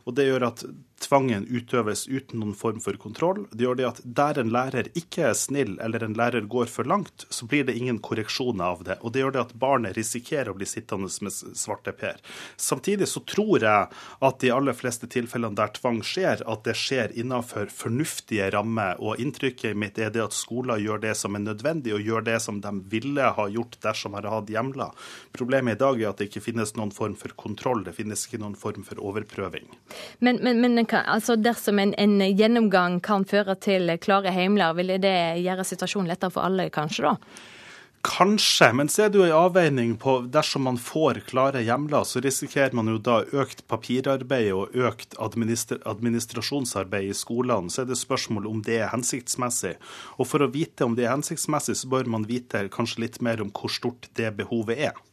Og det gjør at tvangen utøves uten noen form for kontroll. Det gjør det at der en lærer ikke er snill, eller en lærer går for langt, så blir det ingen korreksjon av det. Og det gjør det at barnet risikerer å bli sittende med svarte per. Samtidig så tror jeg at de aller fleste tilfellene der tvang skjer, at det skjer innenfor fornuftige rammer. Og inntrykket mitt er det at skoler gjør det som er nødvendig, og gjør det som de ville ha gjort dersom de hadde hatt hjemler. Problemet i dag er at det ikke finnes noen form for kontroll, det finnes ikke noen form for overprøving.
Men, men, men altså dersom en, en, gjennomgang kan føre til klare heimler, ville det gjøre situasjonen lettere for alle, kanskje? da?
Kanskje, men så er det jo en avveining på dersom man får klare hjemler, så risikerer man jo da økt papirarbeid og økt administra administrasjonsarbeid i skolene. Så er det spørsmål om det er hensiktsmessig. Og for å vite om det er hensiktsmessig, så bør man vite kanskje litt mer om hvor stort det behovet er.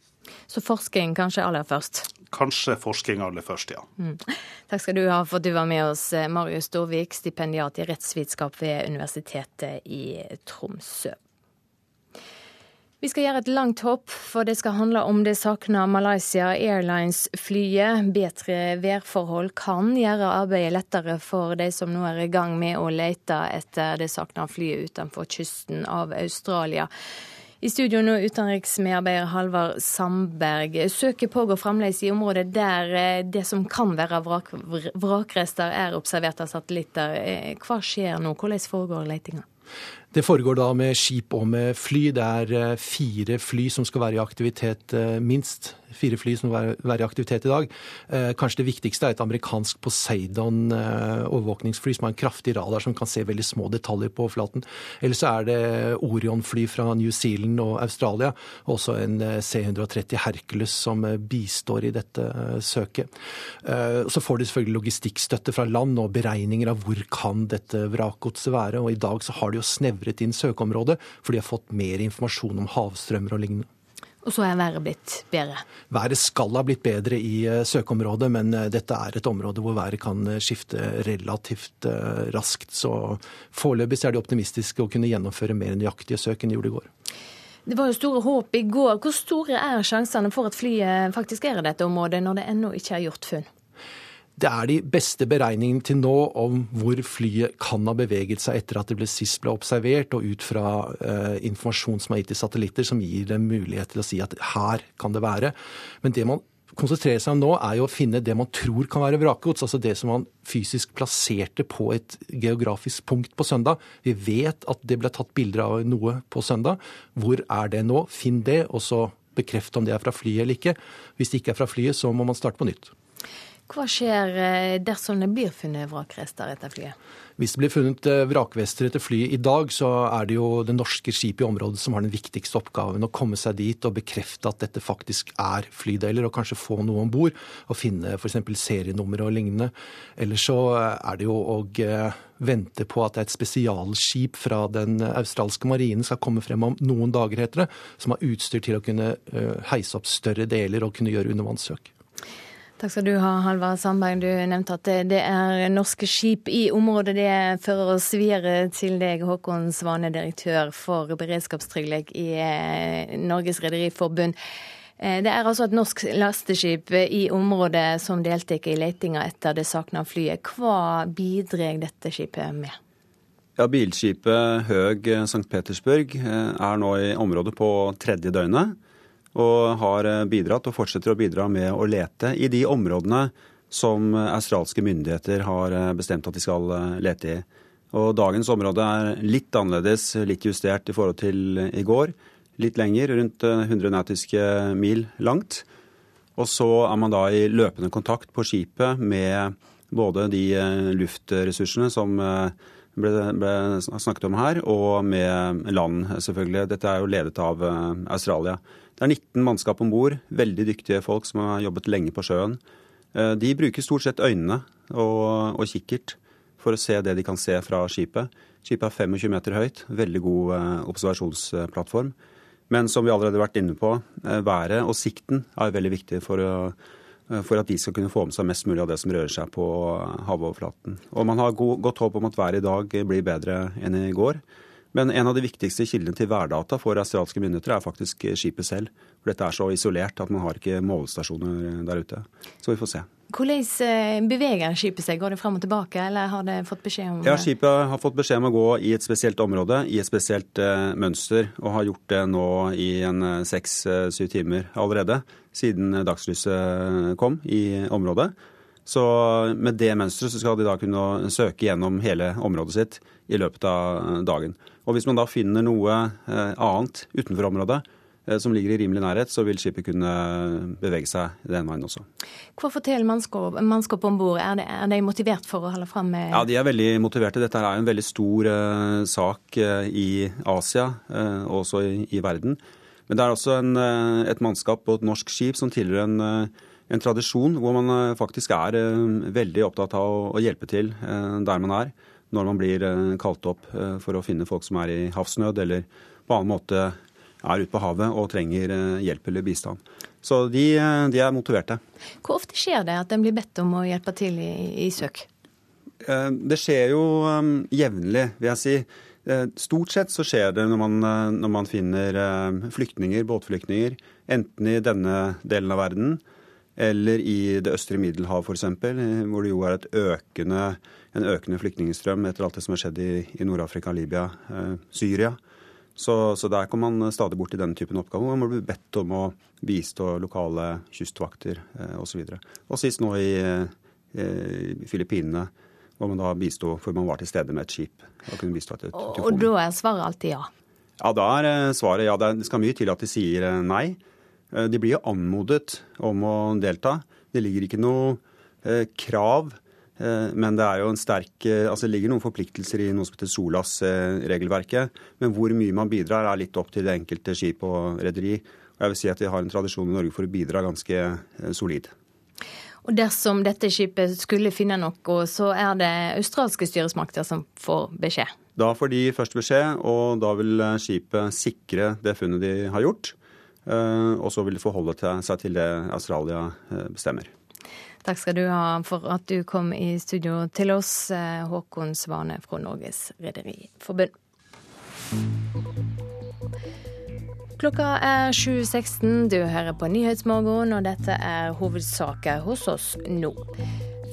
Så forskning kanskje aller først?
Kanskje forskning aller først, ja.
Mm. Takk skal du ha for at du var med oss, Marius Storvik, stipendiat i rettsvitenskap ved Universitetet i Tromsø. Vi skal gjøre et langt hopp, for det skal handle om det savna Malaysia Airlines-flyet. Bedre værforhold kan gjøre arbeidet lettere for de som nå er i gang med å lete etter det savna flyet utenfor kysten av Australia. I studio nå utenriksmedarbeider Halvard Sandberg. Søket pågår fremdeles i området der eh, det som kan være vrak, vrakrester er observert av satellitter. Eh, hva skjer nå? Hvordan foregår letinga?
Det foregår da med skip og med fly. Det er eh, fire fly som skal være i aktivitet, minst fire fly som vil være i aktivitet i dag. Eh, kanskje det viktigste er et amerikansk Poseidon eh, overvåkningsfly som har en kraftig radar som kan se veldig små detaljer på overflaten. Eller så er det Orion-fly fra New Zealand og Australia. Og også en eh, C-130 Hercules som bistår i dette søket. Så får de selvfølgelig logistikkstøtte fra land og beregninger av hvor kan dette vrakgodset være. Og i dag så har de jo snevret inn søkeområdet, for de har fått mer informasjon om havstrømmer og lignende.
Og så er været blitt bedre?
Været skal ha blitt bedre i eh, søkeområdet, men eh, dette er et område hvor været kan eh, skifte relativt raskt. Så foreløpig er de optimistiske og kunne gjennomføre mer nøyaktige søk enn de gjorde i går.
Det var jo store håp i går. Hvor store er sjansene for at flyet faktisk er i dette området, når det ennå ikke er gjort funn?
Det er de beste beregningene til nå om hvor flyet kan ha beveget seg etter at det ble sist ble observert, og ut fra eh, informasjon som er gitt til satellitter, som gir dem mulighet til å si at her kan det være. Men det man konsentrerer seg om nå, er jo å finne det man tror kan være vrakgods. Altså det som man fysisk plasserte på et geografisk punkt på søndag. Vi vet at det ble tatt bilder av noe på søndag. Hvor er det nå? Finn det, og så bekreft om det er fra flyet eller ikke. Hvis det ikke er fra flyet, så må man starte på nytt.
Hva skjer eh, dersom det blir funnet vrakrester etter flyet?
Hvis det blir funnet vrakrester vrakvester etter flyet i dag, så er det jo det norske skipet i området som har den viktigste oppgaven. Å komme seg dit og bekrefte at dette faktisk er flydeler, og kanskje få noe om bord. Og finne f.eks. serienummer og lignende. Eller så eh, er det jo å vente på at et spesialskip fra den australske marinen skal komme frem om noen dager, heter det, som har utstyr til å kunne heise opp større deler og kunne gjøre undervannssøk.
Takk skal du ha, Halvard Sandberg. Du nevnte at det er norske skip i området. Det fører oss videre til deg, Håkon Svane, direktør for beredskapstrygghet i eh, Norges Rederiforbund. Eh, det er altså et norsk lasteskip i området som deltok i letinga etter det savna flyet. Hva bidrar dette skipet med?
Ja, Bilskipet Høg St. Petersburg eh, er nå i området på tredje døgnet og har eh, bidratt og fortsetter å bidra med å lete i de områdene som australske myndigheter har eh, bestemt at de skal eh, lete i. Og dagens område er litt annerledes, litt justert i forhold til i går. Litt lenger, rundt 100 nautiske mil langt. Og så er man da i løpende kontakt på skipet med både de luftressursene som ble, ble snakket om her, og med land, selvfølgelig. Dette er jo ledet av Australia. Det er 19 mannskap om bord, veldig dyktige folk som har jobbet lenge på sjøen. Eh, de bruker stort sett øynene og, og kikkert for å se det de kan se fra skipet. Skipet er 25 meter høyt, veldig god eh, observasjonsplattform. Men som vi allerede har vært inne på, eh, været og sikten er veldig viktig for, for, at de skal kunne få med seg mest mulig av det som rører seg på havoverflaten. Og man har god, godt håp om at været i dag blir bedre enn i går. Men en av de viktigste kildene til værdata for asiatiske myndigheter er faktisk skipet selv. For dette er så isolert at man har ikke målestasjoner der ute. Så vi får se.
Hvordan eh, beveger skipet seg? Går det fram og tilbake, eller har det fått beskjed om
Ja, Skipet har fått beskjed om å gå i et spesielt område, i et spesielt mønster, og har gjort det nå i en eh, seks-syv timer allerede, siden dagslyset kom i området. Så med det mønsteret skal de da kunne søke gjennom hele området sitt i løpet av dagen. Og hvis man da finner noe eh, annet utenfor området, som ligger i rimelig nærhet, så vil skipet kunne bevege seg den veien også.
Hva forteller mannskapet om bord? Er, er, de motivert for å holde fram med
Ja, De er veldig motiverte. Dette er en veldig stor uh, sak uh, i Asia uh, og også i, i, verden. Men det er også en, et mannskap på et norsk skip som tilhører en, en tradisjon hvor man faktisk er veldig opptatt av å, å hjelpe til der man er når man blir kalt opp for å finne folk som er i havsnød eller på annen måte er ute på havet og trenger eh, hjelp eller bistand. Så de, eh, de er motiverte.
Hvor ofte skjer det at en blir bedt om å hjelpe til i, i søk?
Eh, det skjer jo jevnlig, vil jeg si. Stort sett så skjer det når man, når man finner flyktninger, båtflyktninger, enten i denne delen av verden eller i det østre Middelhav f.eks., hvor det jo er et økende, en økende flyktningstrøm etter alt det som har skjedd i, i Nord-Afrika, Libya, Syria. Så, så, der kommer man stadig bort i denne typen oppgaver. Man blir bedt om å bistå lokale kystvakter eh, osv. Og, og sist nå i, eh, Filippinene, hvor man da bisto for man var til stede med et skip.
Og, kunne bistå et, og, og da er svaret alltid ja?
Ja, da er eh, svaret ja. Det skal mye til at de sier eh, nei. Eh, de blir jo anmodet om å delta. Det ligger ikke noe eh, krav Eh, men det er jo en sterk, eh, altså det ligger noen forpliktelser i noe som heter SOLAS-regelverket. Men hvor mye man bidrar, er litt opp til det enkelte skip og rederi. Og jeg vil si at vi har en tradisjon i Norge for å bidra ganske eh, solid.
Og Dersom dette skipet skulle finne noe, så er det australske styresmakter som får beskjed?
Da får de først beskjed, og da vil skipet sikre det funnet de har gjort. Og så vil de forholde seg til det Australia bestemmer.
Takk skal du ha for at du kom i studio til oss, eh, Håkon Svane fra Norges Rederiforbund. Klokka er 7.16. Du hører på Nyhetsmorgen, og dette er hovedsaker hos oss nå.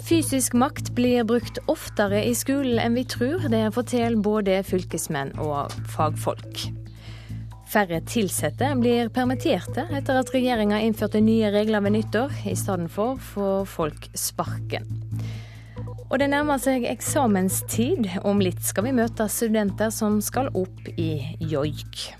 Fysisk makt blir brukt oftere i skolen enn vi tror. Det forteller både fylkesmenn og fagfolk. Færre ansatte blir permitterte etter at regjeringa innførte nye regler ved nyttår. I stedet for får folk sparken. Og det nærmer seg eksamenstid. Om litt skal vi møte studenter som skal opp i joik.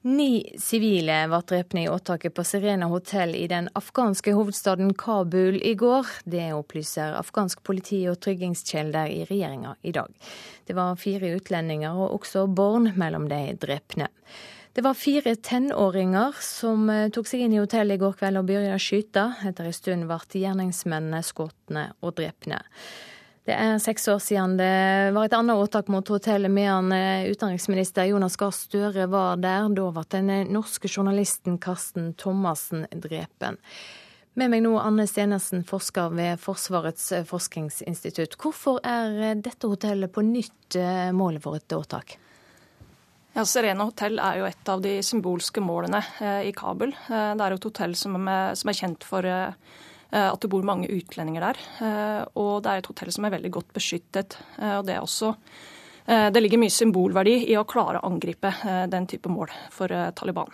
Ni sivile ble drept i åtaket på Serena hotell i den afghanske hovedstaden Kabul i går. Det opplyser afghansk politi og tryggingskjelder i regjeringa i dag. Det var fire utlendinger og også barn mellom de drepne. Det var fire tenåringer som eh, tok seg inn i hotellet i går kveld og begynte å skyte. Etter en stund ble gjerningsmennene skutt og drepne. Det er seks år siden det var et annet åtak mot hotellet Mehamn. eh, utenriksminister Jonas Gahr Støre var der. Da ble den eh, norske journalisten Karsten Thomassen drepen. Med meg nå Anne Stenersen, forsker ved Forsvarets eh, forskningsinstitutt. Hvorfor er dette hotellet på nytt målet for et åtak?
Ja, Serena hotell er jo et av de symbolske målene i Kabul. Det er et hotell som er, som er kjent for at det bor mange utlendinger der. Eh, og det er et hotell som er veldig godt beskyttet. Eh, og det er også det ligger mye symbolverdi i å klare å angripe den type mål for Taliban.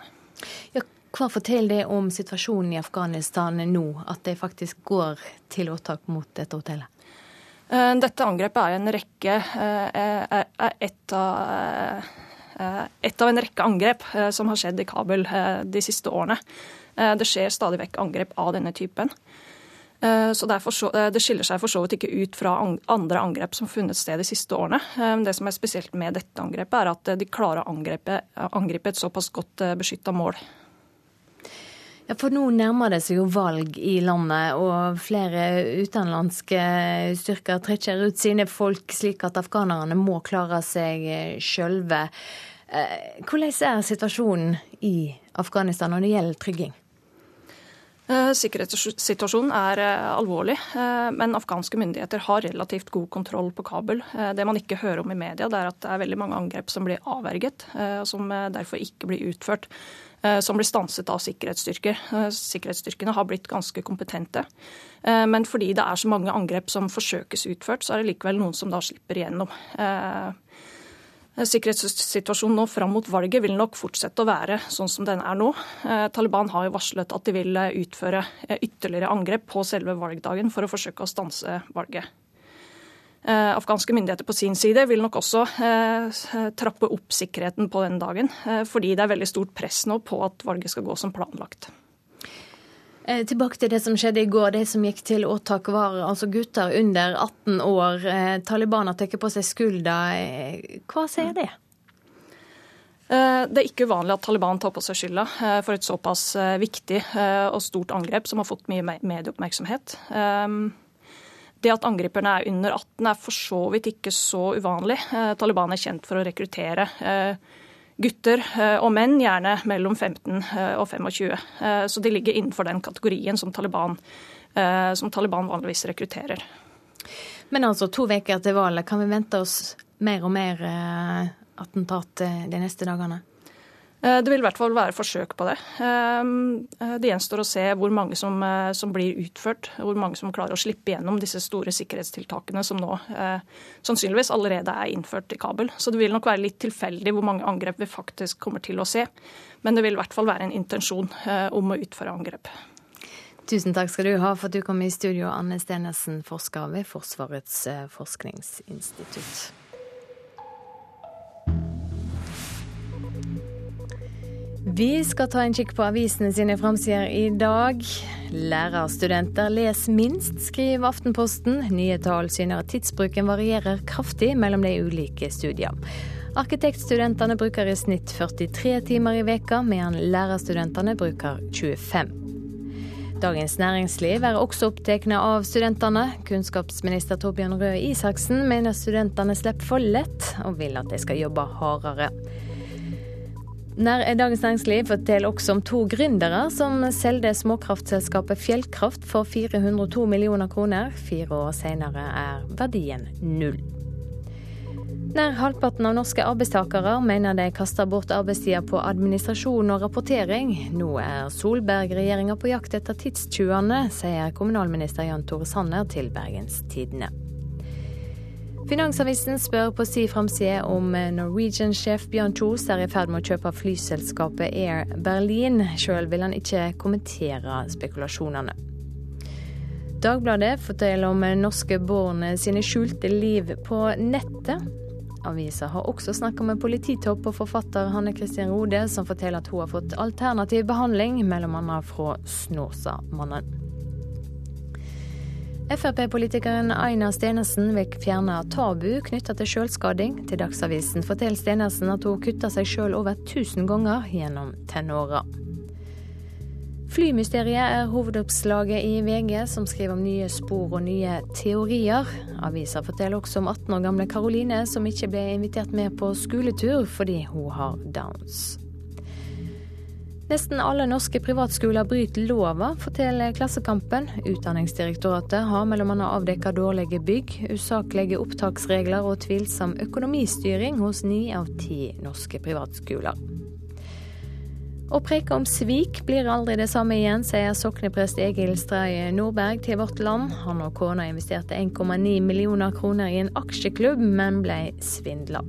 Ja, hva forteller det om situasjonen i Afghanistan nå, at det faktisk går til åtak mot dette hotellet?
Dette angrepet er en rekke er et av, et av en rekke angrep som har skjedd i Kabul de siste årene. Det skjer stadig vekk angrep av denne typen. Eh, så eh, Det skiller seg for så vidt ikke ut fra andre angrep som har funnet sted de siste årene. Eh, det som er spesielt med dette angrepet, er at de klarer å angripe, angripe et såpass godt beskytta mål.
Ja, For nå nærmer det seg jo valg i landet, og flere utenlandske styrker trekker ut sine folk, slik at afghanerne må klare seg sjølve. Hvordan er situasjonen i Afghanistan når det gjelder trygging?
Eh, sikkerhetssituasjonen er eh, alvorlig, eh, men afghanske myndigheter har relativt god kontroll på Kabul. Det man ikke hører om i media, det er at det er veldig mange angrep som blir avverget, og som derfor ikke blir utført. Som blir stanset av sikkerhetsstyrker. Sikkerhetsstyrkene har blitt ganske kompetente. Men fordi det er så mange angrep som forsøkes utført, så er det likevel noen som da slipper igjennom. Sikkerhetssituasjonen nå fram mot valget vil nok fortsette å være sånn som den er nå. Eh, Taliban har jo varslet at de vil eh, utføre eh, ytterligere angrep på selve valgdagen for å forsøke å stanse valget. Eh, afghanske myndigheter på sin side vil nok også eh, trappe opp sikkerheten på den dagen, eh, fordi det er veldig stort press nå på at valget skal gå som planlagt.
Tilbake til det som skjedde i går. De som gikk til åtak var altså gutter under 18 år. Taliban har tatt på seg skulda. Hva sier det?
Det er ikke uvanlig at Taliban tar på seg skylda for et såpass viktig og stort angrep som har fått mye medieoppmerksomhet. Det at angriperne er under 18 er for så vidt ikke så uvanlig. Eh, Taliban er kjent for å rekruttere eh, gutter eh, og menn, gjerne mellom 15 og 25. Så de ligger innenfor den kategorien som Taliban, som Taliban vanligvis rekrutterer.
Men altså, to uker til valget, kan vi vente oss mer og mer attentat de neste dagene?
Eh, det vil i hvert fall være forsøk på det. Ehm, eh, det gjenstår å se hvor mange som, eh, som, blir utført, hvor mange som klarer å slippe gjennom disse store sikkerhetstiltakene som nå sannsynligvis allerede er innført i Kabul. Så det vil nok være litt tilfeldig hvor mange angrep vi faktisk kommer til å se. Men det vil i hvert fall være en intensjon om å utføre angrep.
Tusen takk skal du ha for at du kom i studio, Anne Stenesen, forsker ved Forsvarets forskningsinstitutt. Vi skal ta en kikk på avisene sine framsider i dag. Lærerstudenter les minst, skriver Aftenposten. Nye tall syner at tidsbruken varierer kraftig mellom de ulike studiene. Arkitektstudentene bruker i snitt 43 timer i veka, mens lærerstudentene bruker 25. Dagens Næringsliv er også opptatt av studentene. Kunnskapsminister Torbjørn Røe Isaksen mener studentene slipper for lett, og vil at de skal jobbe hardere. Dagens Næringsliv forteller også om to gründere som solgte småkraftselskapet Fjellkraft for 402 millioner kroner. Fire år senere er verdien null. Nær halvparten av norske arbeidstakere mener de kaster bort arbeidstida på administrasjon og rapportering. Nå er Solberg-regjeringa på jakt etter tidstjuvene, sier kommunalminister Jan Tore Sanner til Bergens Tidende. Finansavisen spør på si framside om Norwegian-sjef Bjørn Kjos er i ferd med å kjøpe flyselskapet Air Berlin. Sjøl vil han ikke kommentere spekulasjonene. Dagbladet forteller om norske barn sine skjulte liv på nettet. Avisa har også snakka med polititopp og forfatter Hanne Kristin Rode, som forteller at hun har fått alternativ behandling, bl.a. fra Snåsamannen. Frp-politikeren Aina Stenersen vil fjerne tabu knytta til sjølskading. Til Dagsavisen forteller Stenersen at hun kutta seg sjøl over 1000 ganger gjennom tenåra. Flymysteriet er hovedoppslaget i VG, som skriver om nye spor og nye teorier. Avisa forteller også om 18 år gamle Karoline, som ikke ble invitert med på skoletur fordi hun har downs. Nesten alle norske privatskoler bryter lova, forteller Klassekampen. Utdanningsdirektoratet har bl.a. avdekket dårlige bygg, usaklige opptaksregler og tvilsom økonomistyring hos ni av ti norske privatskoler. Å preke om svik blir aldri det samme igjen, sier sokneprest Egil Streie Nordberg til Vårt Land. Han og kona investerte 1,9 millioner kroner i en aksjeklubb, men ble svindla.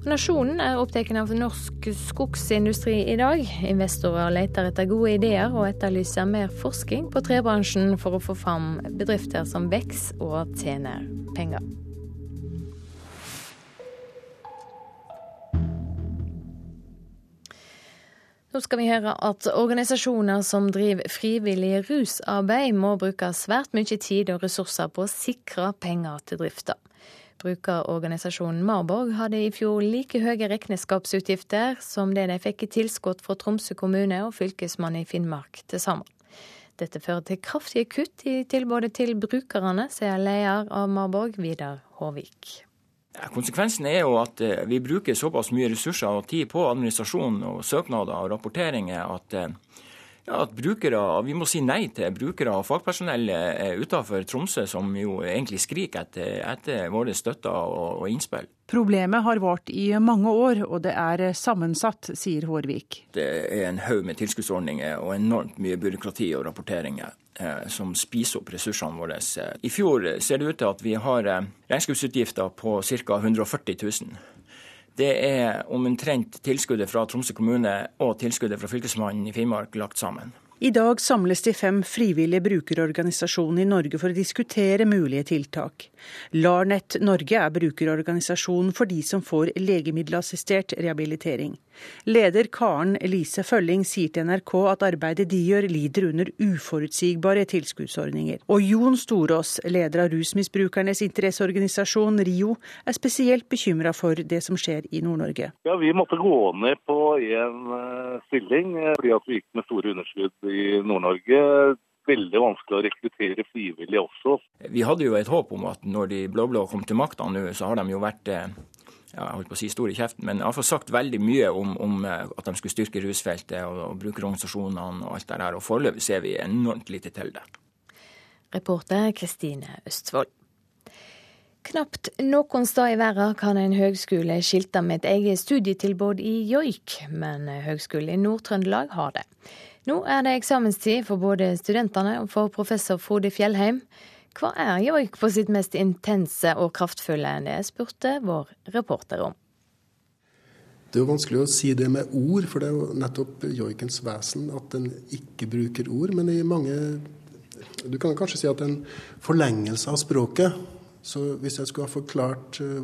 Nasjonen er opptatt av norsk skogsindustri i dag. Investorer leter etter gode ideer og etterlyser mer forskning på trebransjen for å få fram bedrifter som vokser og tjener penger. Nå skal vi høre at organisasjoner som driver frivillig rusarbeid, må bruke svært mye tid og ressurser på å sikre penger til drifta. Brukerorganisasjonen Marborg hadde i fjor like høye regnskapsutgifter som det de fikk i tilskudd fra Tromsø kommune og Fylkesmannen i Finnmark til sammen. Dette fører til kraftige kutt i tilbudet til brukerne, sier leder av Marborg, Vidar Håvik.
Konsekvensen er jo at eh, vi bruker såpass mye ressurser og tid på administrasjon og søknader og rapporteringer at eh, ja, at brukere, Vi må si nei til brukere og fagpersonell eh, utenfor Tromsø, som jo egentlig skriker etter, etter våre støtter og, og innspill.
Problemet har vart i mange år, og det er sammensatt, sier Hårvik.
Det er en haug med tilskuddsordninger og enormt mye byråkrati og rapporteringer eh, som spiser opp ressursene våre. I fjor ser det ut til at vi har eh, regnskapsutgifter på ca. 140 000. Det er omtrent tilskuddet fra Tromsø kommune og tilskuddet fra Fylkesmannen i Finnmark lagt sammen.
I dag samles de fem frivillige brukerorganisasjonene i Norge for å diskutere mulige tiltak. LARNET Norge er brukerorganisasjonen for de som får legemiddelassistert rehabilitering. Leder Karen Elise Følling sier til NRK at arbeidet de gjør lider under uforutsigbare tilskuddsordninger. Og Jon Storås, leder av rusmisbrukernes interesseorganisasjon RIO, er spesielt bekymra for det som skjer i Nord-Norge.
Ja, Vi måtte gå ned på en eh, stilling eh, fordi at vi gikk med store underskudd i Nord-Norge veldig vanskelig å rekruttere frivillige også.
Vi hadde jo et håp om at når de blå-blå kom til makta nå, så har de jo vært eh, ja, jeg holdt på å si stor i kjeften, men iallfall sagt veldig mye om, om, eh, at de skulle styrke rusfeltet og, og brukerorganisasjonene og alt det der. Og foreløpig ser vi enormt lite til det.
Reporter Kristine Østfold. Knapt noen sted i verden kan en høgskole skilte med et eget studietilbud i joik, men Høgskolen i Nord-Trøndelag har det. Nå er det eksamenstid for både studentene og for professor Frode Fjellheim. Hva er joik på sitt mest intense og kraftfulle? Det spurte vår reporter om.
Det er jo vanskelig å si det med ord, for det er jo nettopp joikens vesen at den ikke bruker ord. Men i mange Du kan kanskje si at det er en forlengelse av språket. Så hvis jeg skulle ha forklart eh,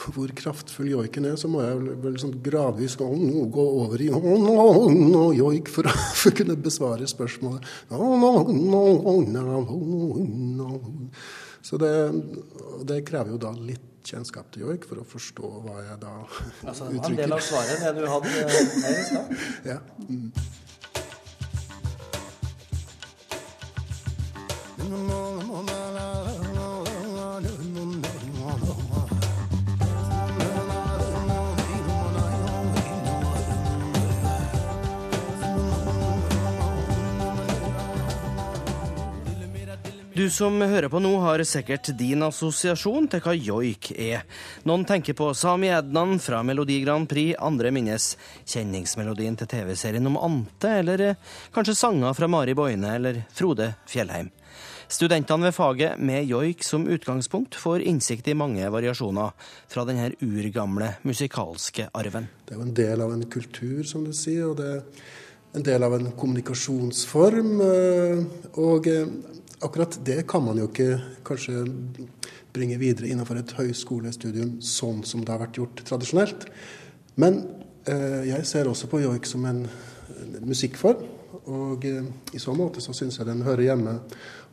hvor kraftfull joiken er, så må jeg vel sånn gradvis gå over i joik for å, for å kunne besvare spørsmålet. Så det, det, krever jo da litt kjennskap til joik for å forstå hva jeg da
altså, uttrykker. En del av svaret, det du hadde her i stad.
Ja. Mm.
Du som hører på nå, har sikkert din assosiasjon til hva joik er. Noen tenker på Sami Ednan fra Melodi Grand Prix, andre minnes kjenningsmelodien til TV-serien om Ante, eller eh, kanskje sanger fra Mari Boine eller Frode Fjellheim. Studentene ved faget med joik som utgangspunkt får innsikt i mange variasjoner fra denne urgamle musikalske arven.
Det er jo en del av en kultur, som du sier, og det er en del av en kommunikasjonsform. Eh, og eh, akkurat det kan man jo ikke kanskje bringe videre innenfor et høyskolestudium sånn som det har vært gjort tradisjonelt. Men eh, jeg ser også på joik som en, musikkform. Og eh, i så måte så syns jeg den hører hjemme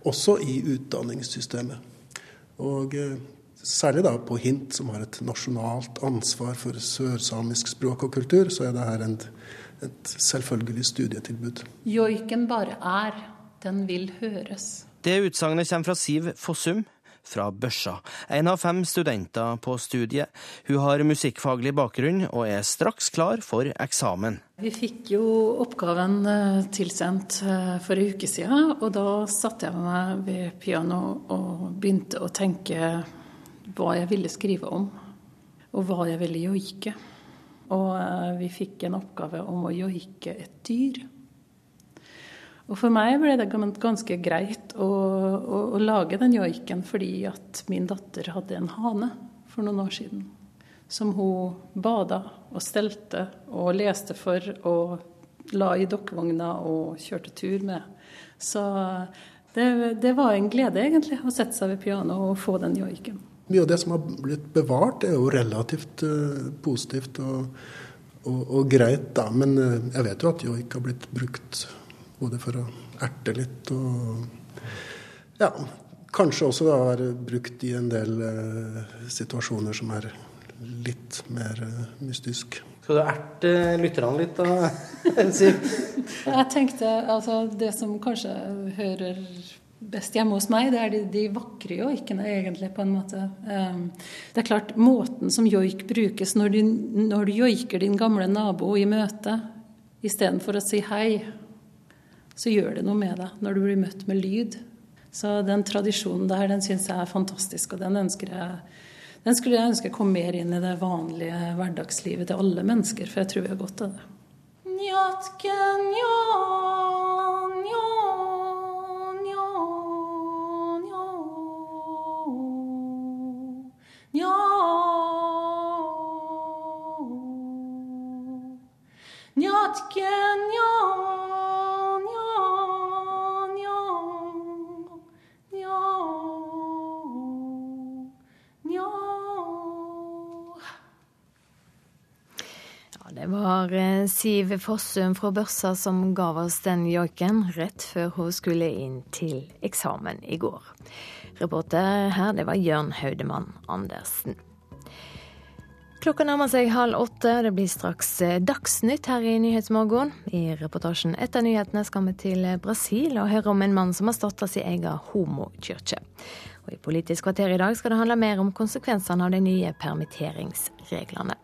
også i utdanningssystemet. Og eh, særlig da på Hint, som har et nasjonalt ansvar for sørsamisk språk og kultur, så er det her en, et selvfølgelig studietilbud.
Joiken bare er. Den vil høres.
Det utsagnet kommer fra Siv Fossum fra Børsa, en av fem studenter på studiet. Hun har musikkfaglig bakgrunn og er straks klar for eksamen.
Vi fikk jo oppgaven eh, tilsendt eh, for en uke siden, og da satte jeg meg ved piano og begynte å tenke hva jeg ville skrive om, og hva jeg ville joike. Og eh, vi fikk en oppgave om å joike et dyr. Og for meg ble det ganske greit å, å, å lage den joiken fordi at min datter hadde en hane for noen år siden. Som hun bada og stelte og leste for og la i dokkevogna og kjørte tur med. Så det, det var en glede, egentlig, å sette seg ved pianoet og få den joiken.
Mye av det som har blitt bevart, er jo relativt uh, positivt og, og, og, greit, da. Men uh, jeg vet jo at joik har blitt brukt både for å erte litt og ja, kanskje også da være brukt i en del eh, situasjoner som er litt mer eh, mystisk.
Skal du erte lytterne litt, da, Siv?
Jeg tenkte altså det som kanskje hører best hjemme hos meg, det er de, de vakre joikene, egentlig, på en måte. Um, det er klart, måten som joik brukes når du, når du joiker din gamle nabo i møte, istedenfor å si hei så gjør det noe med deg når du blir møtt med lyd. Så den tradisjonen der, den syns jeg er fantastisk, og den ønsker jeg den skulle jeg ønske kom mer inn i det vanlige hverdagslivet til alle mennesker, for jeg tror vi har godt av det. Njatken, nja,
Siv Fossum fra Børsa som ga oss den joiken rett før hun skulle inn til eksamen i går. Reporter her, det var Jørn Haudemann Andersen. Klokka nærmer seg halv åtte. Det blir straks eh, Dagsnytt her i Nyhetsmorgen. I reportasjen etter nyhetene skal vi til Brasil og høre om en mann som har starta sin egen homokirke. Og I Politisk kvarter i dag skal det handle mer om konsekvensene av de nye permitteringsreglene.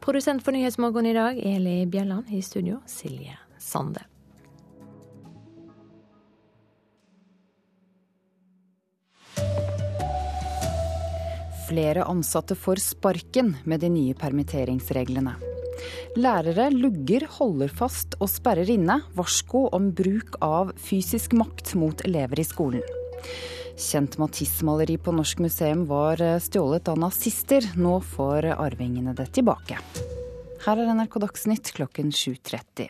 Produsent for Nyhetsmorgen i dag, Eli Bjelland. I studio, Silje Sande.
Flere ansatte får sparken med de nye permitteringsreglene. Lærere lugger, holder fast og sperrer inne. Varsko om bruk av fysisk makt mot elever i skolen. Kjent Matisse-maleri på Norsk museum var eh, stjålet av nazister. Nå får arvingene det tilbake. Her er NRK Dagsnytt klokken 7.30.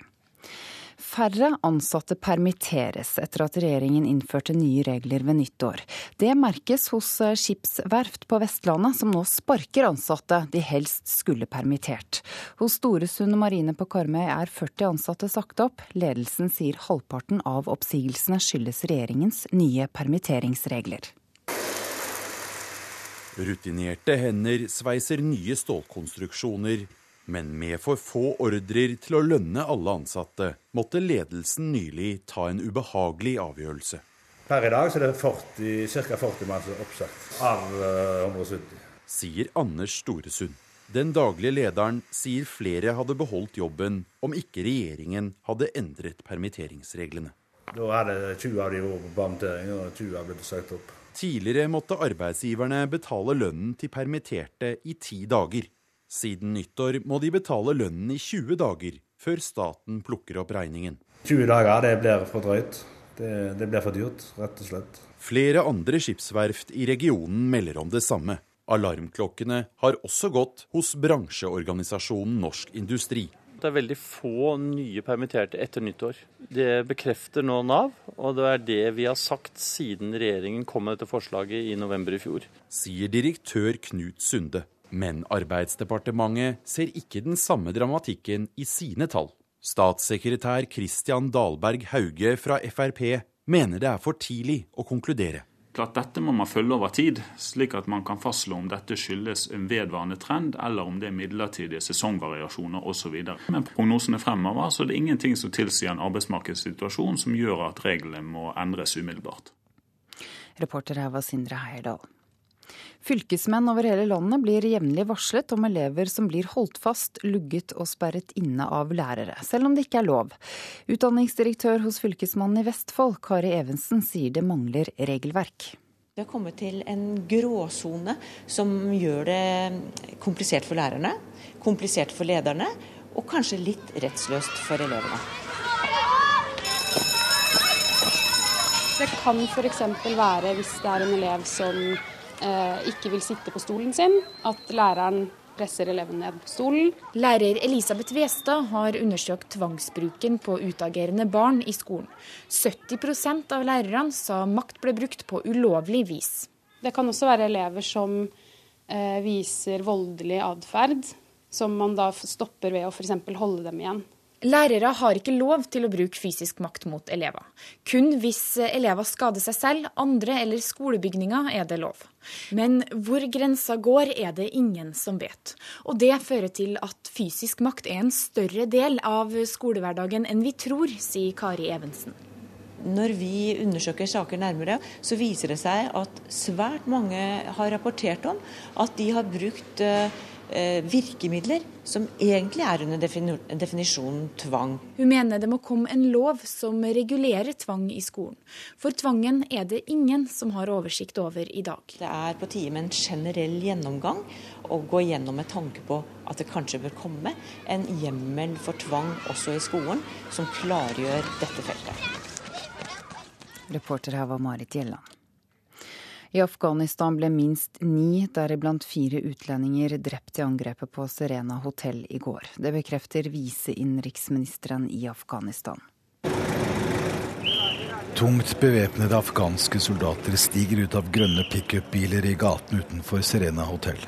Færre ansatte permitteres etter at regjeringen innførte nye regler ved nyttår. Det merkes hos eh, skipsverft på Vestlandet, som nå sparker ansatte de helst skulle permittert. Hos Storesund Marine på Karmøy er 40 ansatte sagt opp. Ledelsen sier halvparten av oppsigelsene skyldes regjeringens nye permitteringsregler.
Rutinerte hender sveiser nye stålkonstruksjoner men med for få ordrer til å lønne alle ansatte, måtte ledelsen nylig ta en ubehagelig avgjørelse.
Per i dag er det 40, ca. 40 mann som er oppsagt av 170. Eh,
sier Anders Storesund. Den daglige lederen sier flere hadde beholdt jobben om ikke regjeringen hadde endret permitteringsreglene.
Da er det 20 av de vært på permittering, og 20 har blitt sagt opp.
Tidligere måtte arbeidsgiverne betale lønnen til permitterte i ti dager. Siden nyttår må de betale lønnen i 20 dager, før staten plukker opp regningen.
20 dager, det blir for drøyt. Det, det blir for dyrt, rett og slett.
Flere andre skipsverft i regionen melder om det samme. Alarmklokkene har også gått hos bransjeorganisasjonen Norsk Industri.
Det er veldig få nye permitterte etter nyttår. Det bekrefter nå Nav, og det er det vi har sagt siden regjeringen kom med dette forslaget i november i fjor.
Sier direktør Knut Sunde. Men Arbeidsdepartementet ser ikke den samme dramatikken i sine tall. Statssekretær Christian Dahlberg Hauge fra Frp mener det er for tidlig å konkludere.
Klart Dette må man følge over tid, slik at man kan fastslå om dette skyldes en vedvarende trend, eller om det er midlertidige sesongvariasjoner osv. Men prognosene fremover så er det ingenting som tilsier en arbeidsmarkedssituasjon som gjør at reglene må endres umiddelbart.
Reporter her var Sindre Heierdal. Fylkesmenn over hele landet blir jevnlig varslet om elever som blir holdt fast, lugget og sperret inne av lærere, selv om det ikke er lov. Utdanningsdirektør hos Fylkesmannen i Vestfold, Kari Evensen, sier det mangler regelverk.
Vi har kommet til en gråsone som gjør det komplisert for lærerne, komplisert for lederne og kanskje litt rettsløst for elevene.
Det kan f.eks. være hvis det er en elev som ikke vil sitte på stolen sin, at læreren presser eleven ned på stolen.
Lærer Elisabeth Westad har undersøkt tvangsbruken på utagerende barn i skolen. 70% av lærerne sa makt ble brukt på ulovlig vis.
Det kan også være elever som eh, viser voldelig atferd, som man da stopper ved å f.eks. holde dem igjen.
Lærere har ikke lov til å bruke fysisk makt mot elever. Kun hvis elever skader seg selv, andre eller skolebygninger er det lov. Men hvor grensa går, er det ingen som vet. Og det fører til at fysisk makt er en større del av skolehverdagen enn vi tror, sier Kari Evensen.
Når vi undersøker saker nærmere, så viser det seg at svært mange har rapportert om at de har brukt Eh, virkemidler som egentlig er under definisjonen tvang.
Hun mener det må komme en lov som regulerer tvang i skolen. For tvangen er det ingen som har oversikt over i dag.
Det er på tide med en generell gjennomgang og gå gjennom med tanke på at det kanskje bør komme en hjemmel for tvang også i skolen, som klargjør dette feltet.
Reporter her var Marit Gjelland. I Afghanistan ble minst ni, deriblant fire utlendinger, drept i angrepet på Serena hotell i går. Det bekrefter viseinnenriksministeren i Afghanistan.
Tungt bevæpnede afghanske soldater stiger ut av grønne pickupbiler i gaten utenfor Serena hotell.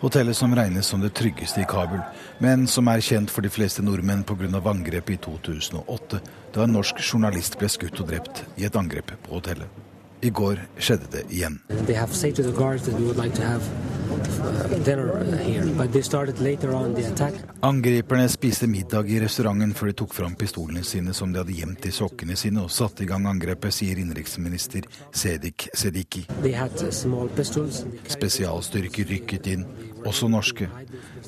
Hotellet som regnes som det tryggeste i Kabul, men som er kjent for de fleste nordmenn pga. angrepet i 2008, da en norsk journalist ble skutt og drept i et angrep på hotellet. I går skjedde det igjen. Angriperne spiste middag i restauranten før de tok fram pistolene sine som de hadde gjemt i sokkene sine, og satte i gang angrepet, sier innenriksminister Sedik Sediki. Spesialstyrker rykket inn, også norske.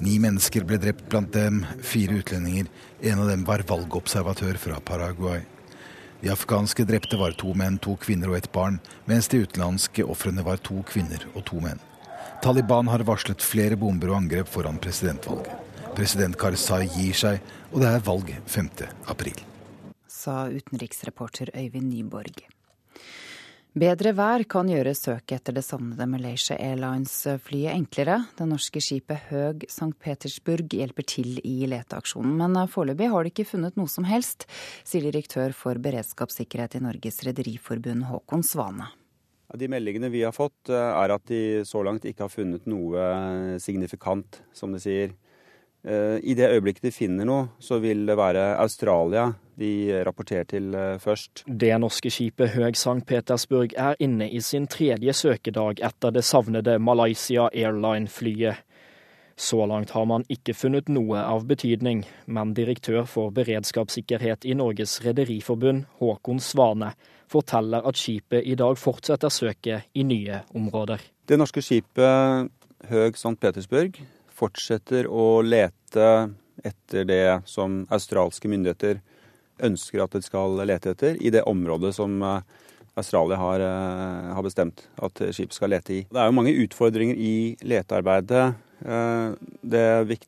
Ni mennesker ble drept, blant dem fire utlendinger. En av dem var valgobservatør fra Paraguay. De afghanske drepte var to menn, to kvinner og et barn, mens de utenlandske ofrene var to kvinner og to menn. Taliban har varslet flere bomber og angrep foran presidentvalget. President Karzai gir seg, og det er valg 5. april.
Sa utenriksreporter Øyvind Nyborg. Bedre vær kan gjøre søket etter det savnede Malaysia Airlines-flyet enklere. Det norske skipet Høg St. Petersburg hjelper til i leteaksjonen, men foreløpig har de ikke funnet noe som helst, sier direktør for beredskapssikkerhet i Norges Rederiforbund Håkon Svane.
De meldingene vi har fått, er at de så langt ikke har funnet noe signifikant, som de sier. I det øyeblikket de finner noe, så vil det være Australia de rapporterer til først.
Det norske skipet Høg St. Petersburg er inne i sin tredje søkedag etter det savnede Malaysia Airline-flyet. Så langt har man ikke funnet noe av betydning, men direktør for beredskapssikkerhet i Norges Rederiforbund, Håkon Svane, forteller at skipet i dag fortsetter søket i nye områder.
Det norske skipet Høg St. Petersburg fortsetter å lete etter det som australske myndigheter ønsker at de skal lete etter, i det området som Australia har, har bestemt at skipet skal lete i. Det er jo mange utfordringer i letearbeidet. Det,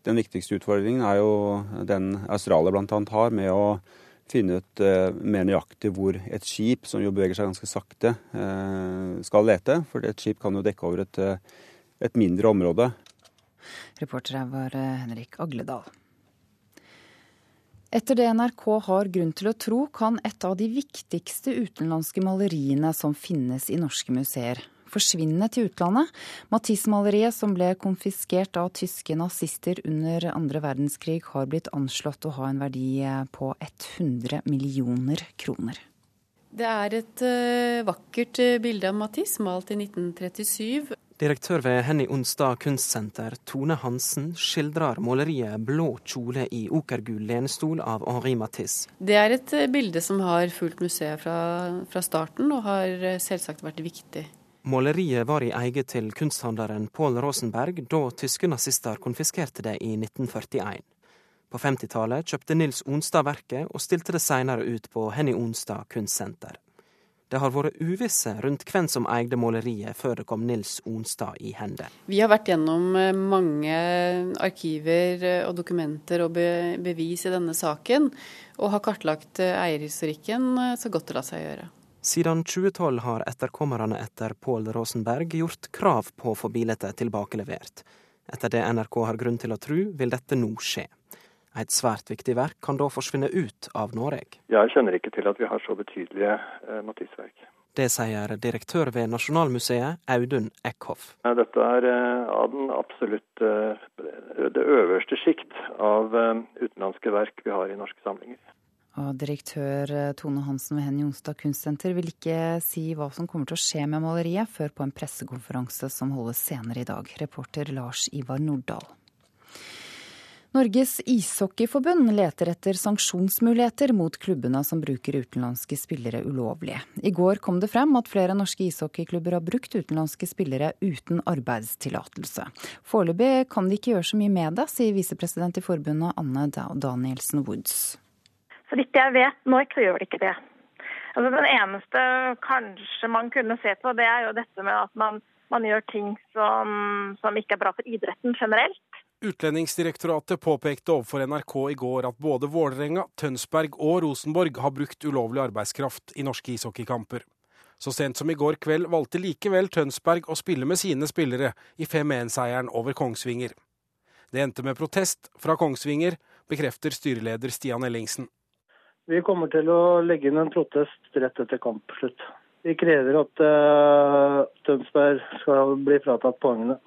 den viktigste utfordringen er jo den Australia bl.a. har med å finne ut mer nøyaktig hvor et skip, som jo beveger seg ganske sakte, skal lete. For et skip kan jo dekke over et, et mindre område.
Reporter her var Henrik Agledal. Etter det NRK har grunn til å tro, kan et av de viktigste utenlandske maleriene som finnes i norske museer, forsvinne til utlandet. Matisse-maleriet, som ble konfiskert av tyske nazister under andre verdenskrig, har blitt anslått å ha en verdi på 100 millioner kroner.
Det er et uh, vakkert bilde av Matisse, malt i 1937.
Direktør ved Henny Onstad kunstsenter, Tone Hansen, skildrer måleriet 'Blå kjole i okergul lenestol' av Henri Matisse.
Det er et bilde som har fulgt museet fra, fra starten, og har selvsagt vært viktig.
Måleriet var i eie til kunsthandleren Paul Rosenberg da tyske nazister konfiskerte det i 1941. På 50-tallet kjøpte Nils Onstad verket, og stilte det senere ut på Henny Onstad kunstsenter. Det har vært uvisse rundt hvem som eide måleriet før det kom Nils Onstad i hende.
Vi har vært gjennom mange arkiver og dokumenter og bevis i denne saken, og har kartlagt eierhistorikken så godt det lar seg gjøre.
Siden 2012 har etterkommerne etter Pål Rosenberg gjort krav på å få bildet tilbakelevert. Etter det NRK har grunn til å tro, vil dette nå skje. Et svært viktig verk kan da forsvinne ut av Norge.
Jeg kjenner ikke til at vi har så betydelige eh, Matisse-verk.
Det sier direktør ved Nasjonalmuseet, Audun Eckhoff.
Dette er eh, av den absolutt eh, det øverste sjikt av eh, utenlandske verk vi har i norske samlinger.
Og direktør eh, Tone Hansen ved Henny Jonstad kunstsenter vil ikke si hva som kommer til å skje med maleriet, før på en pressekonferanse som holdes senere i dag. Reporter Lars Ivar Nordahl. Norges ishockeyforbund leter etter sanksjonsmuligheter mot klubbene som bruker utenlandske spillere ulovlig. I går kom det frem at flere norske ishockeyklubber har brukt utenlandske spillere uten arbeidstillatelse. Foreløpig kan de ikke gjøre så mye med det, sier visepresident i forbundet Anne Danielsen Woods.
Så vidt jeg vet nå, gjør de ikke det. Altså, den eneste kanskje man kunne se på, det er jo dette med at man, man gjør ting som, som ikke er bra for idretten generelt.
Utlendingsdirektoratet påpekte overfor NRK i går at både Vålerenga, Tønsberg og Rosenborg har brukt ulovlig arbeidskraft i norske ishockeykamper. Så sent som i går kveld valgte likevel Tønsberg å spille med sine spillere i 5-1-seieren over Kongsvinger. Det endte med protest fra Kongsvinger, bekrefter styreleder Stian Ellingsen.
Vi kommer til å legge inn en protest rett etter kampslutt. Vi krever at uh, Tønsberg skal bli fratatt poengene.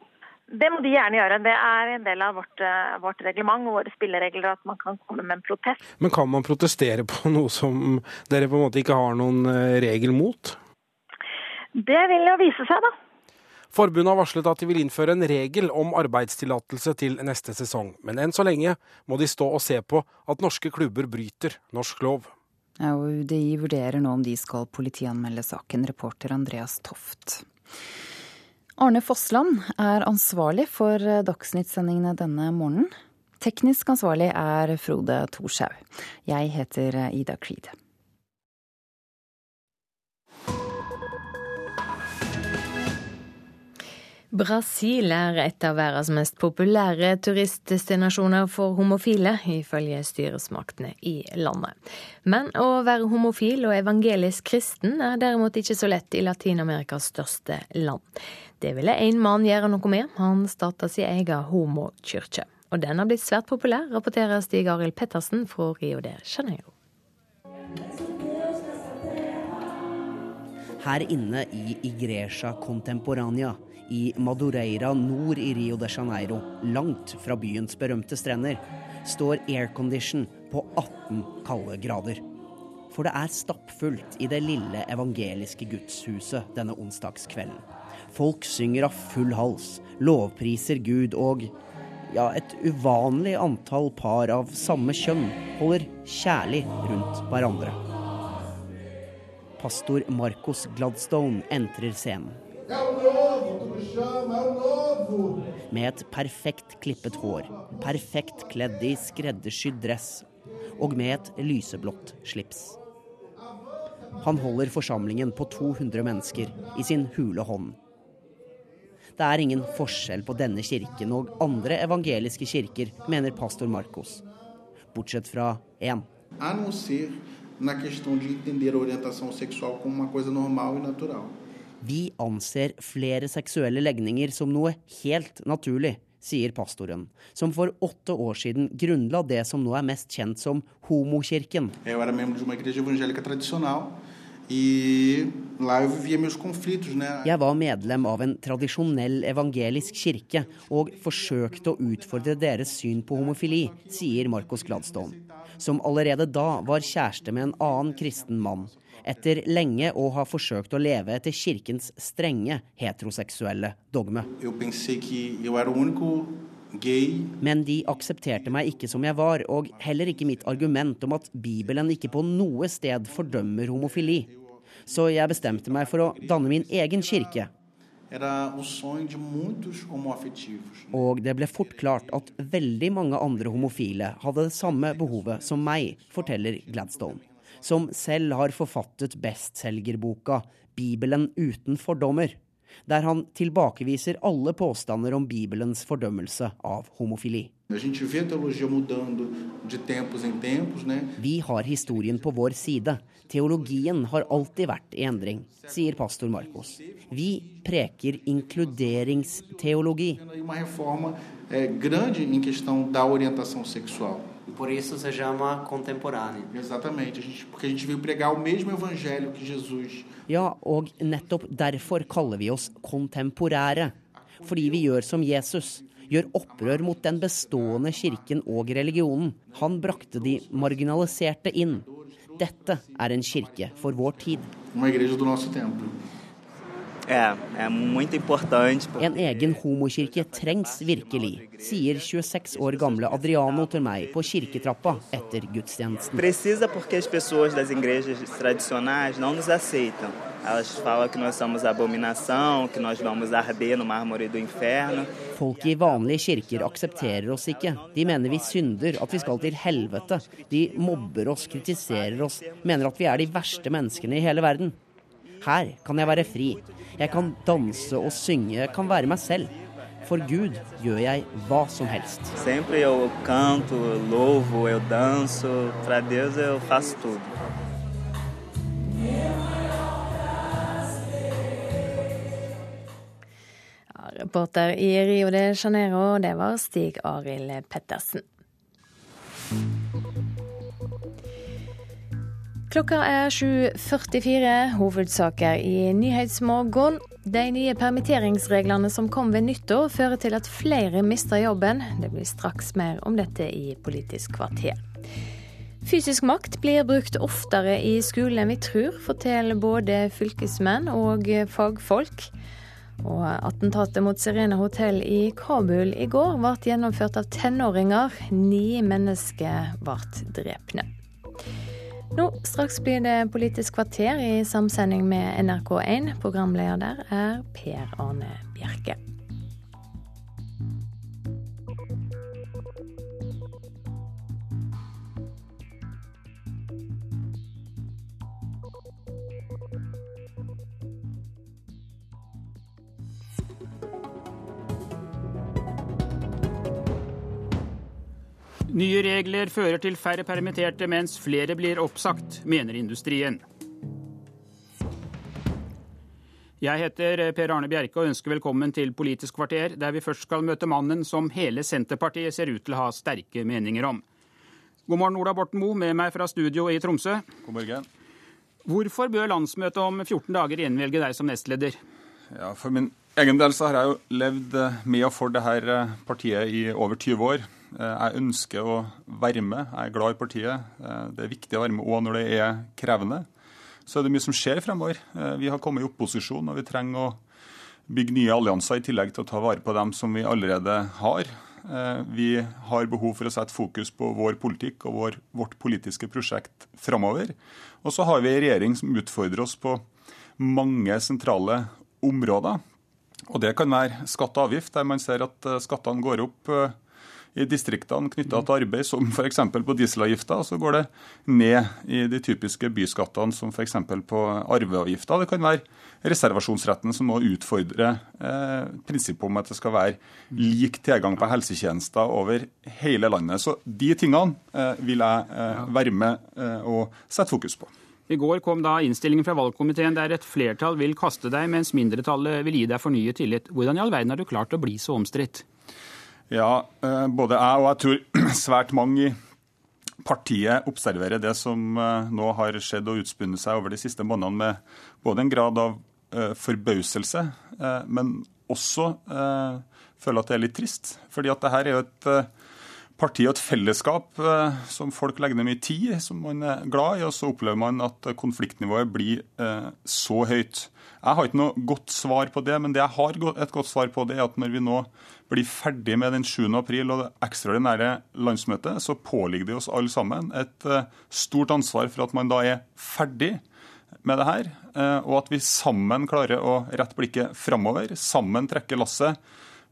Det må de gjerne gjøre. Det er en del av vårt, eh, vårt reglement og våre spilleregler at man kan komme med en protest.
Men kan man protestere på noe som dere på en måte ikke har noen eh, regel mot?
Det vil jo vise seg, da.
Forbundet har varslet at de vil innføre en regel om arbeidstillatelse til neste sesong, men enn så lenge må de stå og se på at norske klubber bryter norsk lov.
Ja, og UDI vurderer nå om de skal politianmelde saken, reporter Andreas Toft. Arne Fossland er ansvarlig for Dagsnytt-sendingene denne morgenen. Teknisk ansvarlig er Frode Thorshaug. Jeg heter Ida Creed.
Brasil er et av verdens mest populære turistdestinasjoner for homofile, ifølge styresmaktene i landet. Men å være homofil og evangelisk kristen er derimot ikke så lett i Latin-Amerikas største land. Det ville en mann gjøre noe med. Han starta sin egen homokirke. Og den har blitt svært populær, rapporterer Stig Arild Pettersen fra Rio de Janeiro.
Her inne i Igreja Contemporania i Madureira nord i Rio de Janeiro, langt fra byens berømte strender, står aircondition på 18 kalde grader. For det er stappfullt i det lille evangeliske gudshuset denne onsdagskvelden. Folk synger av full hals, lovpriser Gud og ja, et uvanlig antall par av samme kjønn holder kjærlig rundt hverandre. Pastor Marcos Gladstone entrer scenen. Med et perfekt klippet hår, perfekt kledd i skreddersydd dress og med et lyseblått slips. Han holder forsamlingen på 200 mennesker i sin hule hånd. Det er ingen forskjell på denne kirken og andre evangeliske kirker, mener pastor Marcos. Bortsett fra én.
E.
Vi anser flere seksuelle legninger som noe helt naturlig, sier pastoren, som for åtte år siden grunnla det som nå er mest kjent som Homokirken.
Jeg var medlem av en evangelisk tradicional. E?
Jeg var medlem av en tradisjonell evangelisk kirke og forsøkte å utfordre deres syn på homofili, sier Marcos Gladstone, som allerede da var kjæreste med en annen kristen mann, etter lenge å ha forsøkt å leve etter kirkens strenge heteroseksuelle dogme. Men de aksepterte meg ikke som jeg var, og heller ikke mitt argument om at Bibelen ikke på noe sted fordømmer homofili. Så jeg bestemte meg for å danne min egen kirke. Og det ble fort klart at veldig mange andre homofile hadde det samme behovet som meg, forteller Gladstone som selv har forfattet bestselgerboka 'Bibelen uten fordommer', der han tilbakeviser alle påstander om Bibelens fordømmelse av homofili. Vi har historien på vår side. Teologien har alltid vært i endring, sier pastor Marcos. Vi preker inkluderingsteologi. Por isso se chama contemporâneo.
Exatamente, a gente, porque a gente veio pregar o mesmo evangelho que Jesus.
Ja, og nettopp derfor kaller vi oss kontemporære. Fordi vi gjør som Jesus. Gjør opprør mot den bestående kirken og religionen. Han brakte de marginaliserte inn. Dette er en kirke for vår tid.
Uma igreja do nosso tempo.
É, é muito importante. En egen homokirke trengs virkelig, sier 26 år gamle Adriano til meg på kirketrappa etter gudstjenesten.
Precisa porque as pessoas das igrejas tradicionais não nos aceitam. Elas falam que nós somos abominação, que nós vamos arder no mármore do inferno.
Folk i vanlige kirker aksepterer oss ikke. De mener vi synder, at vi skal til helvete. De mobber oss, kritiserer oss, mener at vi er de verste menneskene i hele verden. Her kan jeg være fri. Jeg kan danse og synge, jeg kan være meg selv. For Gud gjør jeg hva som helst.
Sempre eu canto, eu louvo, eu danço. Para Deus eu faço tudo.
Ja, reporter i Rio de Janeiro, det var Stig Arild Pettersen. Klokka er 7.44. Hovedsaker i Nyhetsmorgen. De nye permitteringsreglene som kom ved nyttår, fører til at flere mister jobben. Det blir straks mer om dette i Politisk kvarter. Fysisk makt blir brukt oftere i skolen enn vi tror, forteller både fylkesmenn og fagfolk. Og attentatet mot Serena hotell i Kabul i går ble gjennomført av tenåringer. Ni mennesker ble drepne. Nå straks blir det Politisk kvarter i samsending med NRK1. Programleder der er Per Arne Bjerke.
Nye regler fører til færre permitterte, mens flere blir oppsagt, mener industrien. Jeg heter Per Arne Bjerke og ønsker velkommen til Politisk kvarter, der vi først skal møte mannen som hele Senterpartiet ser ut til å ha sterke meninger om. God morgen, Ola Borten Moe, med meg fra studio i Tromsø.
God morgen.
Hvorfor bør landsmøtet om 14 dager gjenvelge deg som nestleder?
Ja, For min egen del så har jeg jo levd med og for dette partiet i over 20 år. Eh, jeg ønsker å være med. Jeg er glad i partiet. Eh, det er viktig å være med òg når det er krevende. Så er det mye som skjer fremover. Eh, vi har kommet i opposisjon, og vi trenger å bygge nye allianser i tillegg til å ta vare på dem som vi allerede har. Vi har behov for å sette fokus på vår politikk og vår, vårt politiske prosjekt framover. Og så har vi en regjering som utfordrer oss på mange sentrale områder. Og det kan være skatt og avgift, der man ser at skattene går opp i distriktene knytta til arbeid, som f.eks. på dieselavgifta, og så går det ned i de typiske byskattene, som f.eks. på arveavgifta. Det kan være reservasjonsretten som må utfordre eh, prinsippet om at det skal være lik tilgang på helsetjenester over hele landet. Så de tingene eh, vil jeg eh, være med eh, og sette fokus på.
I går kom da innstillingen fra valgkomiteen der et flertall vil kaste deg, mens mindretallet vil gi deg fornyet tillit. Hvordan i all verden har du klart å bli så omstridt?
Ja, eh, både jeg og jeg tror svært mange i partiet observerer det som eh, nå har skjedd og utspunnet seg over de siste månedene, med både en grad av uh, forbauselse, men også føler at det er litt trist. Fordi at det her er jo et parti og et fellesskap som folk legger ned mye tid som man er glad i, og så opplever man at konfliktnivået blir så høyt. Jeg har ikke noe godt svar på det, men det jeg har et godt svar på, det er at når vi nå blir ferdig med den 7. april og det ekstraordinære landsmøtet, så påligger det oss alle sammen et eh, stort ansvar for at man da er ferdig med det her, eh, og at vi sammen klarer å rette blikket framover, sammen trekke lasset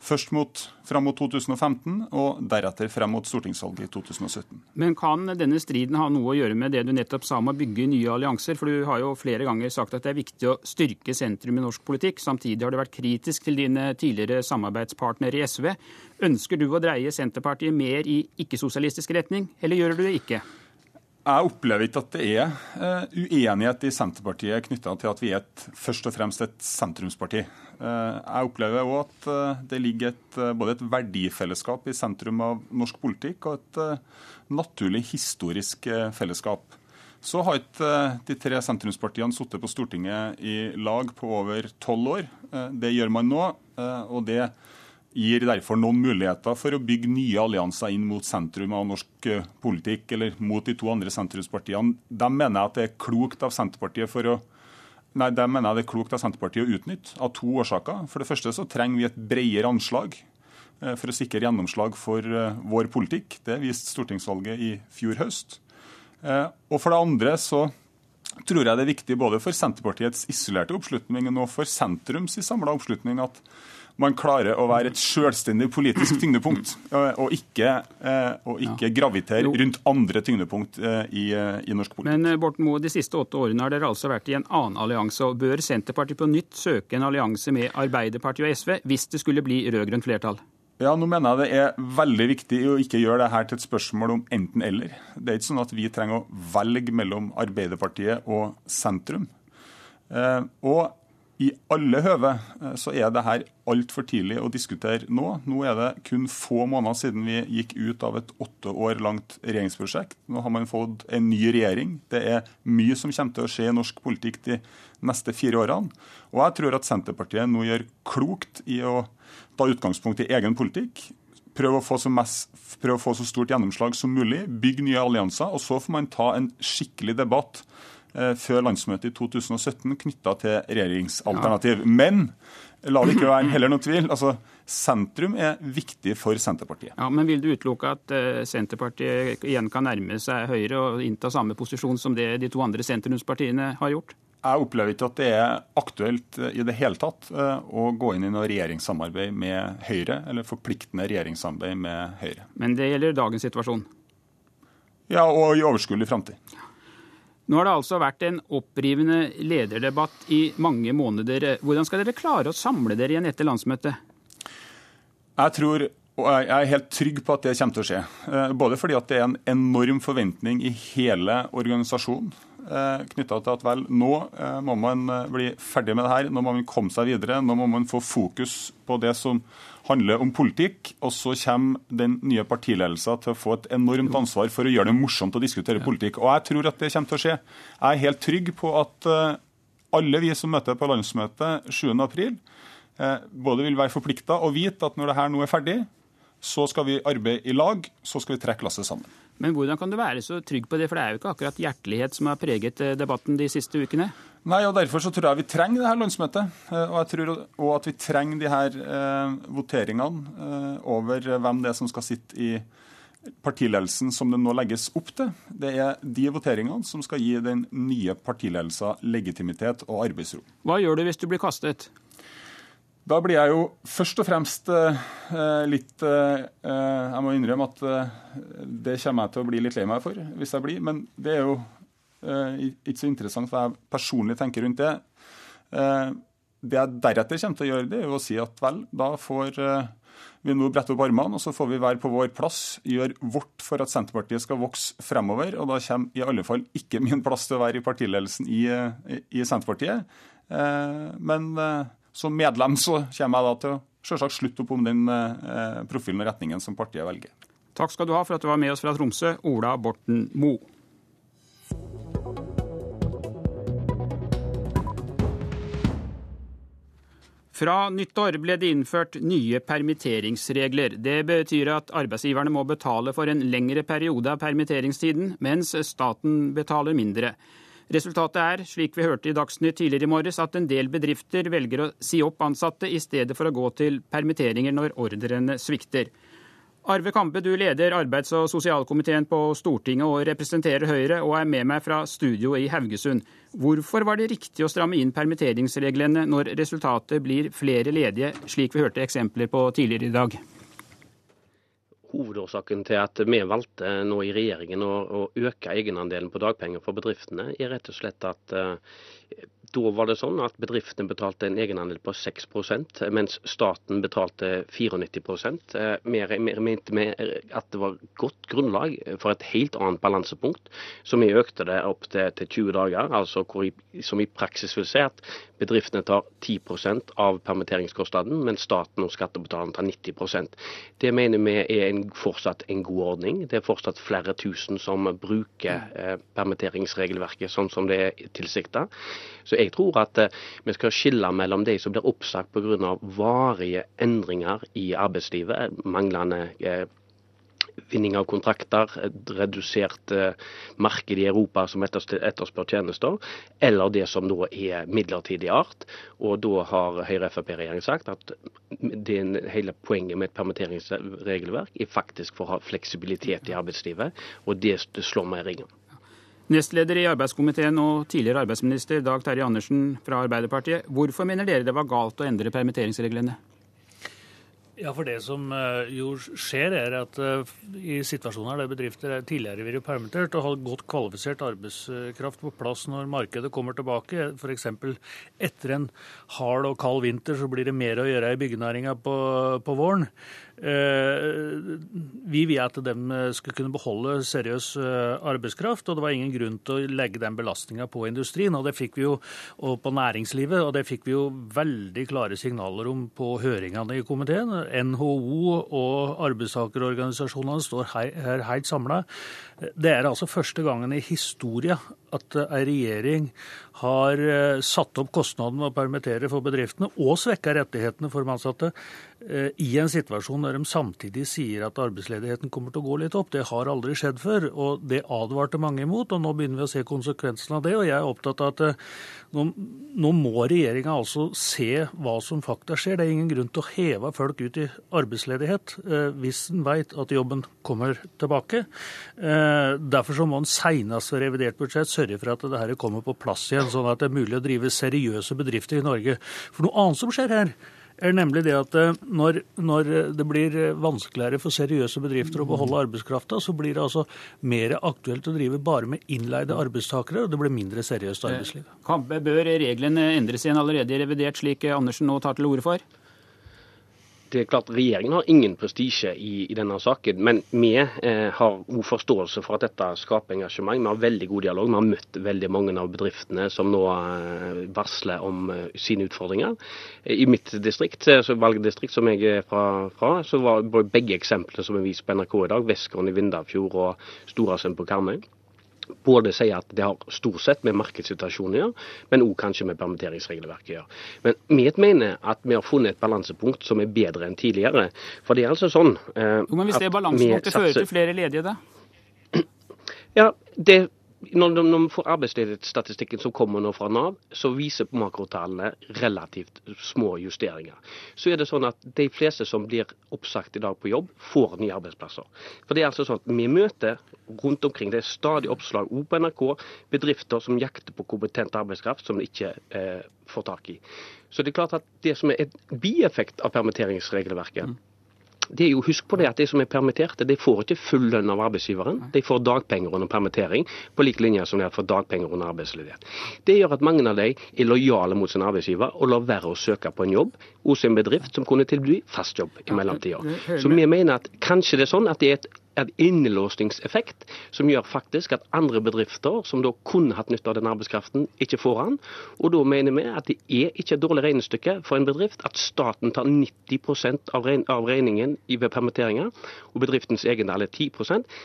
Først mot, fram mot 2015, og deretter frem mot stortingsvalget i 2017.
Men kan denne striden ha noe å gjøre med det du nettopp sa om å bygge nye allianser? For du har jo flere ganger sagt at det er viktig å styrke sentrum i norsk politikk. Samtidig har du vært kritisk til dine tidligere samarbeidspartnere i SV. Ønsker du å dreie Senterpartiet mer i ikke-sosialistisk retning, eller gjør du det ikke?
Jeg opplever ikke at det er uh, uenighet i Senterpartiet knytta til at vi er et, først og fremst et sentrumsparti. Uh, jeg opplever òg at uh, det ligger et, både et verdifellesskap i sentrum av norsk politikk og et naturlig historisk fellesskap. Så har ikke de tre sentrumspartiene sittet på Stortinget i lag på over tolv år. Det gjør man nå, og det gir derfor noen muligheter for å bygge nye allianser inn mot sentrum av norsk eh, politikk, eller mot de to andre sentrumspartiene. De mener at det er klokt av Senterpartiet for å Nei, det mener jeg det er klokt av Senterpartiet å utnytte, av to årsaker. For det første så trenger vi et bredere anslag eh, for å sikre gjennomslag for eh, vår politikk. Det viste stortingsvalget i fjor høst. Og for det andre så tror jeg det er viktig både for Senterpartiets isolerte oppslutning og for sentrums samla oppslutning at man klarer å være et selvstendig politisk tyngdepunkt, eh, og ikke, eh, og ikke gravitere rundt andre tyngdepunkt eh, i, i, norsk politikk.
Men Borten Moe, de siste åtte årene har dere altså vært i en annen allianse. og Bør Senterpartiet på nytt søke en allianse med Arbeiderpartiet og SV hvis det skulle bli rød-grønt flertall?
Ja, nå mener jeg det er veldig viktig å ikke gjøre det her til et spørsmål om enten-eller. Det er ikke sånn at vi trenger å velge mellom Arbeiderpartiet og sentrum. og i alle høve eh, så er det her altfor tidlig å diskutere nå. Nå er det kun få måneder siden vi gikk ut av et åtte år langt regjeringsprosjekt. Nå har man fått en ny regjering. Det er mye som kommer til å skje i norsk politikk de neste fire årene. Og jeg tror at Senterpartiet nå gjør klokt i å ta utgangspunkt i egen politikk. Prøve å, mest, prøve å få så stort gjennomslag som mulig, bygge nye allianser. Og så får man ta en skikkelig debatt før landsmøtet i 2017 knytta til regjeringsalternativ. Men la det ikke være heller noen tvil. altså Sentrum er viktig for Senterpartiet.
Ja, Men vil du utelukke at uh, Senterpartiet igjen kan nærme seg Høyre og innta samme posisjon som det de to andre sentrumspartiene har gjort?
Jeg opplever ikke at det er aktuelt eh, i det hele tatt å gå inn i noe regjeringssamarbeid med Høyre, eller forpliktende regjeringssamarbeid med Høyre.
Men det gjelder dagens situasjon?
Ja, og i overskuelig framtid.
Nå har det altså vært en opprivende lederdebatt i mange måneder. Hvordan skal dere klare å samle dere igjen etter landsmøtet?
Jeg tror og jeg er helt trygg på at det kommer til å skje. Eh, både fordi det er en enorm forventning i hele organisasjonen eh, knytta til at vel, nå eh, må man bli ferdig med det her, nå må man komme seg videre. Nå må man få fokus på det som handler om politikk, og så kommer den nye partiledelsen til å få et enormt ansvar for å gjøre det morsomt å diskutere politikk. Og jeg tror at det kommer til å skje. Jeg er helt trygg på at eh, alle vi som møter på landsmøtet 7.4, eh, både vil være forplikta og vite at når det her nå er ferdig, så skal vi arbeide i lag, så skal vi trekke lasset sammen.
Men hvordan kan du være så trygg på det, for det er jo ikke akkurat hjertelighet som har preget eh, debatten de siste ukene?
Nei, og Derfor så tror jeg vi trenger det her landsmøtet. Eh, og jeg tror også at vi trenger de her eh, voteringene over hvem det er som skal sitte i partiledelsen som det nå legges opp til. Det er de voteringene som skal gi den nye partiledelsen legitimitet og arbeidsro.
Hva gjør du hvis du blir kastet?
Da blir jeg jo først og fremst eh, litt eh, Jeg må innrømme at eh, det kommer jeg til å bli litt lei meg for, hvis jeg blir. Men det er jo Eh, ikke så interessant hva jeg personlig tenker rundt det. Eh, det jeg deretter kommer til å gjøre, det er jo å si at vel, da får eh, vi nå brette opp armene, og så får vi være på vår plass, gjøre vårt for at Senterpartiet skal vokse fremover. Og da kommer i alle fall ikke min plass til å være i partiledelsen i, i Senterpartiet. Men som medlem så kommer jeg da til å slutte opp om den profilen og retningen som partiet velger.
Takk skal du ha for at du var med oss fra Tromsø, Ola Borten Moe. Fra nyttår ble det innført nye permitteringsregler. Det betyr at arbeidsgiverne må betale for en lengre periode av permitteringstiden, mens staten betaler mindre. Resultatet er, slik vi hørte i Dagsnytt tidligere i morges, at en del bedrifter velger å si opp ansatte i stedet for å gå til permitteringer når ordrene svikter. Arve Kampe, du leder arbeids- og sosialkomiteen på Stortinget og representerer Høyre, og er med meg fra studio i Haugesund. Hvorfor var det riktig å stramme inn permitteringsreglene når resultatet blir flere ledige, slik vi hørte eksempler på tidligere i dag?
Hovedårsaken til at vi valgte nå i regjeringen å, å øke egenandelen på dagpenger for bedriftene, er rett og slett at uh, da var det sånn at bedriftene betalte en egenandel på 6% mens staten betalte 94% Vi mente at det var godt grunnlag for et helt annet balansepunkt, så vi økte det opp til, til 20 dager. altså i, Som i praksis vil si at bedriftene tar 10% av permitteringskostnaden, mens staten og skattebetalerne tar 90% Det mener vi er en, fortsatt en god ordning. Det er fortsatt flere tusen som bruker eh, permitteringsregelverket sånn som det er tilsikta. Så jeg tror at eh, vi skal skille mellom de som blir oppsagt pga. varige endringer i arbeidslivet, manglende eh, vinning av kontrakter, et redusert eh, marked i Europa som etterspør tjenester, eller det som da er midlertidig art. Og da har Høyre-Frp-regjeringen sagt at hele poenget med et permitteringsregelverk er faktisk for å ha fleksibilitet i arbeidslivet, og det slår meg i ringen.
Nestleder i arbeidskomiteen og tidligere arbeidsminister Dag Terje Andersen fra Arbeiderpartiet. Hvorfor mener dere det var galt å endre permitteringsreglene?
Ja, for det som eh, jo skjer, er at eh, i situasjoner der bedrifter tidligere vært permittert og har godt kvalifisert arbeidskraft på plass når markedet kommer tilbake, f.eks. etter en hard og kald vinter så blir det mer å gjøre i byggenæringa på, på våren. Eh, vi vil at de skal kunne beholde seriøs arbeidskraft, og det var ingen grunn til å legge den belastninga på industrien. Og det fikk vi jo, og på næringslivet, og det fikk vi jo veldig klare signaler om på høringene i komiteen. NHO og arbeidstakerorganisasjonene står her helt samla. Det er altså første gangen i historia at ei regjering har eh, satt opp kostnadene med å permittere for bedriftene og svekka rettighetene for de ansatte eh, i en situasjon der de samtidig sier at arbeidsledigheten kommer til å gå litt opp. Det har aldri skjedd før, og det advarte mange imot. og Nå begynner vi å se konsekvensene av det. og Jeg er opptatt av at eh, nå, nå må regjeringa altså se hva som fakta skjer. Det er ingen grunn til å heve folk ut i arbeidsledighet hvis en vet at jobben kommer tilbake. Derfor så må en senest ved revidert budsjett sørge for at dette kommer på plass igjen sånn at det er mulig å drive seriøse bedrifter i Norge. For noe annet som skjer her, er nemlig det at eh, når, når, det blir vanskeligere for seriøse bedrifter å beholde arbeidskrafta, så blir det altså mer aktuelt å drive bare med innleide arbeidstakere, og det blir mindre seriøst arbeidsliv.
Kampe, bør reglene endres igjen allerede i revidert, slik Andersen nå tar til orde for?
Det er klart Regjeringen har ingen prestisje i, i, denne saken, men vi eh, har god forståelse for at dette skaper engasjement. Vi har veldig god dialog. Vi har møtt veldig mange av bedriftene som nå eh, varsler om eh, sine utfordringer. I mitt distrikt, eh, valgdistrikt som jeg er fra, fra, så var begge eksemplene som er vist på NRK i dag, Vestgården i Vindafjord og Storasund på Karmøy både sier at det har stort sett med markedssituasjonen å gjøre, men òg kanskje med permitteringsregelverket å gjøre. Men vi mener at vi har funnet et balansepunkt som er bedre enn tidligere. For det er altså sånn
eh, Men Hvis det balansepunktet fører til flere ledige, da?
Ja, det når, når vi får arbeidsledighetsstatistikken som kommer nå fra Nav, så viser makrotallene relativt små justeringer. Så er det sånn at de fleste som blir oppsagt i dag på jobb, får nye arbeidsplasser. For det er altså sånn at Vi møter rundt omkring, det er stadig oppslag òg på NRK, bedrifter som jakter på kompetent arbeidskraft som de ikke eh, får tak i. Så det er klart at det som er et bieffekt av permitteringsregelverket, mm det er jo, Husk på det at de som er permitterte, de får ikke full lønn av arbeidsgiveren. De får dagpenger under permittering, på lik linje som de har fått dagpenger under arbeidsledighet. Det gjør at mange av de er lojale mot sin arbeidsgiver og lar være å søke på en jobb hos en bedrift som kunne tilby fast jobb i mellomtida. Så vi mener at kanskje det er sånn at det er et en innelåsningseffekt som gjør faktisk at andre bedrifter som da kunne hatt nytte av den arbeidskraften, ikke får den. Og da mener vi at det er ikke et dårlig regnestykke for en bedrift at staten tar 90 av, av regningen ved permitteringer, og bedriftens egendel er 10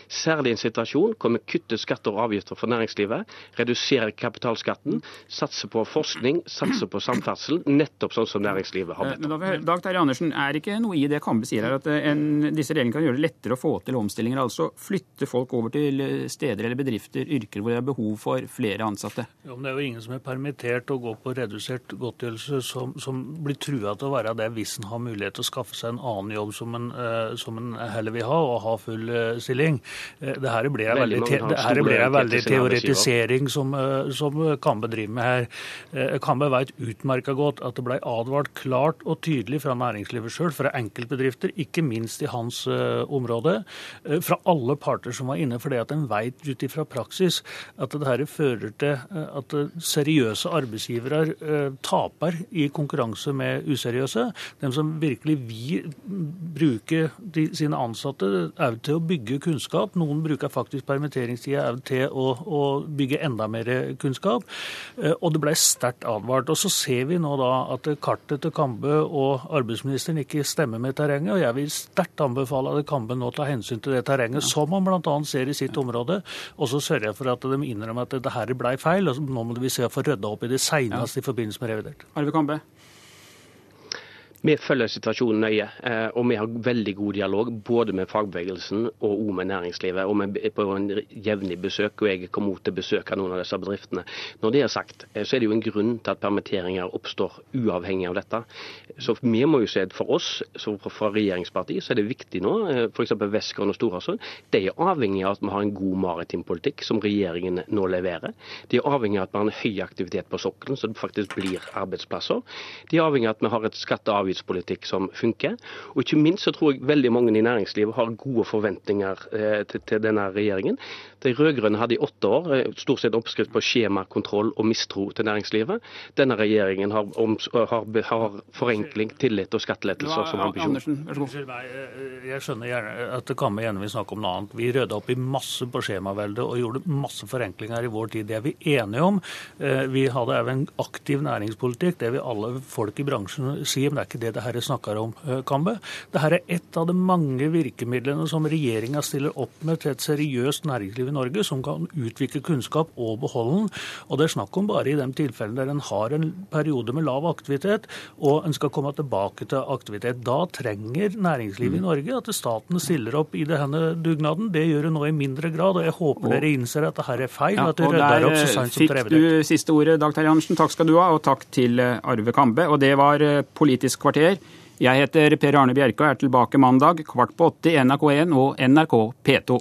Særlig i en situasjon hvor vi kutter skatter og avgifter for næringslivet, reduserer kapitalskatten, satser på forskning, satser på samferdsel, nettopp sånn som næringslivet har bedt
om. Dag Terje Andersen, er ikke noe i det Kambe sier her, at en, disse reglene kan gjøre det lettere å få til omstilling? Omstillinger. Altså flytte folk over til steder eller bedrifter, yrker hvor det er behov for flere ansatte.
Ja, men Det er jo ingen som er permittert og går på redusert godtgjørelse som, som blir trua til å være det hvis en har mulighet til å skaffe seg en annen jobb som en, uh, som en heller vil ha, og ha full uh, stilling. Uh, det her blir en veldig, te teoretisering som, som Kambe driver med her. Kambe veit utmerka godt at det ble advart klart og tydelig fra næringslivet sjøl, fra enkeltbedrifter, ikke minst i hans område, Eh, fra alle parter som var inne, fordi at en vet ut ifra praksis at dette fører til eh, at seriøse arbeidsgivere eh, taper i konkurranse med useriøse. De som virkelig vil bruke de, sine ansatte òg til å bygge kunnskap. Noen bruker faktisk permitteringstida òg til å, å, bygge enda mer kunnskap. Og det ble sterkt advart. Og så ser vi nå da at kartet til Kambe og arbeidsministeren ikke stemmer med terrenget, og jeg vil sterkt anbefale at Kambe nå tar hensyn til det det terrenget, som man bl.a. ser i sitt område. Og så sørger jeg for at de innrømmer at det her ble feil, og nå må vi se å få rydda opp i det seinest i forbindelse med revidert.
Arve Kambe.
Vi følger situasjonen nøye, eh, og vi har veldig god dialog både med fagbevegelsen og med næringslivet. og Vi er på en jevnlig besøk, og jeg kommer til å besøke noen av disse bedriftene. Når det er sagt, eh, så er det jo en grunn til at permitteringer oppstår uavhengig av dette. Så vi må jo se at for oss fra regjeringspartiet så er det viktig nå, eh, f.eks. Westgård og Storhasund, de er avhengig av at vi har en god maritim politikk som regjeringen nå leverer. De er avhengig av at vi har en høy aktivitet på sokkelen, så det faktisk blir arbeidsplasser. De er avhengig av at vi har et skatte- og distriktspolitikk som funker. Og ikke minst så tror jeg veldig mange i næringslivet har gode forventninger eh, til, til, denne regjeringen. De rød-grønne hadde i åtte år eh, stort sett oppskrift på skjemakontroll og mistro til næringslivet. Denne regjeringen har, om, har, har forenkling, tillit og skattelettelser som ambisjon.
Unnskyld jeg skjønner gjerne at Kambe gjerne vil snakke om noe annet. Vi rydda opp i masse på skjemaveldet og gjorde masse forenklinger i vår tid. Det er vi enige om. Vi hadde òg en aktiv næringspolitikk, det vil alle folk i bransjen si, men det er ikke det det her snakker om, Kambe. Dette er ett av de mange virkemidlene som regjeringa stiller opp med til et seriøst næringsliv i Norge, som kan utvikle kunnskap og beholde den. Og det er snakk om bare i de tilfellene der en har en periode med lav aktivitet, og en skal komme tilbake til aktivitet. Da trenger næringslivet i Norge at staten stiller opp i denne dugnaden. Det gjør det nå i mindre grad, og jeg håper dere innser at dette er feil,
ja,
at dere rydder opp så sant som
Fikk du siste ordet, Dag Terje Andersen. Takk skal du ha, og takk til Arve Kambe. Og det var Politisk kvarter. Jeg heter Per Arne Bjerke og er tilbake mandag kvart på åtte i NRK1 og NRK P2.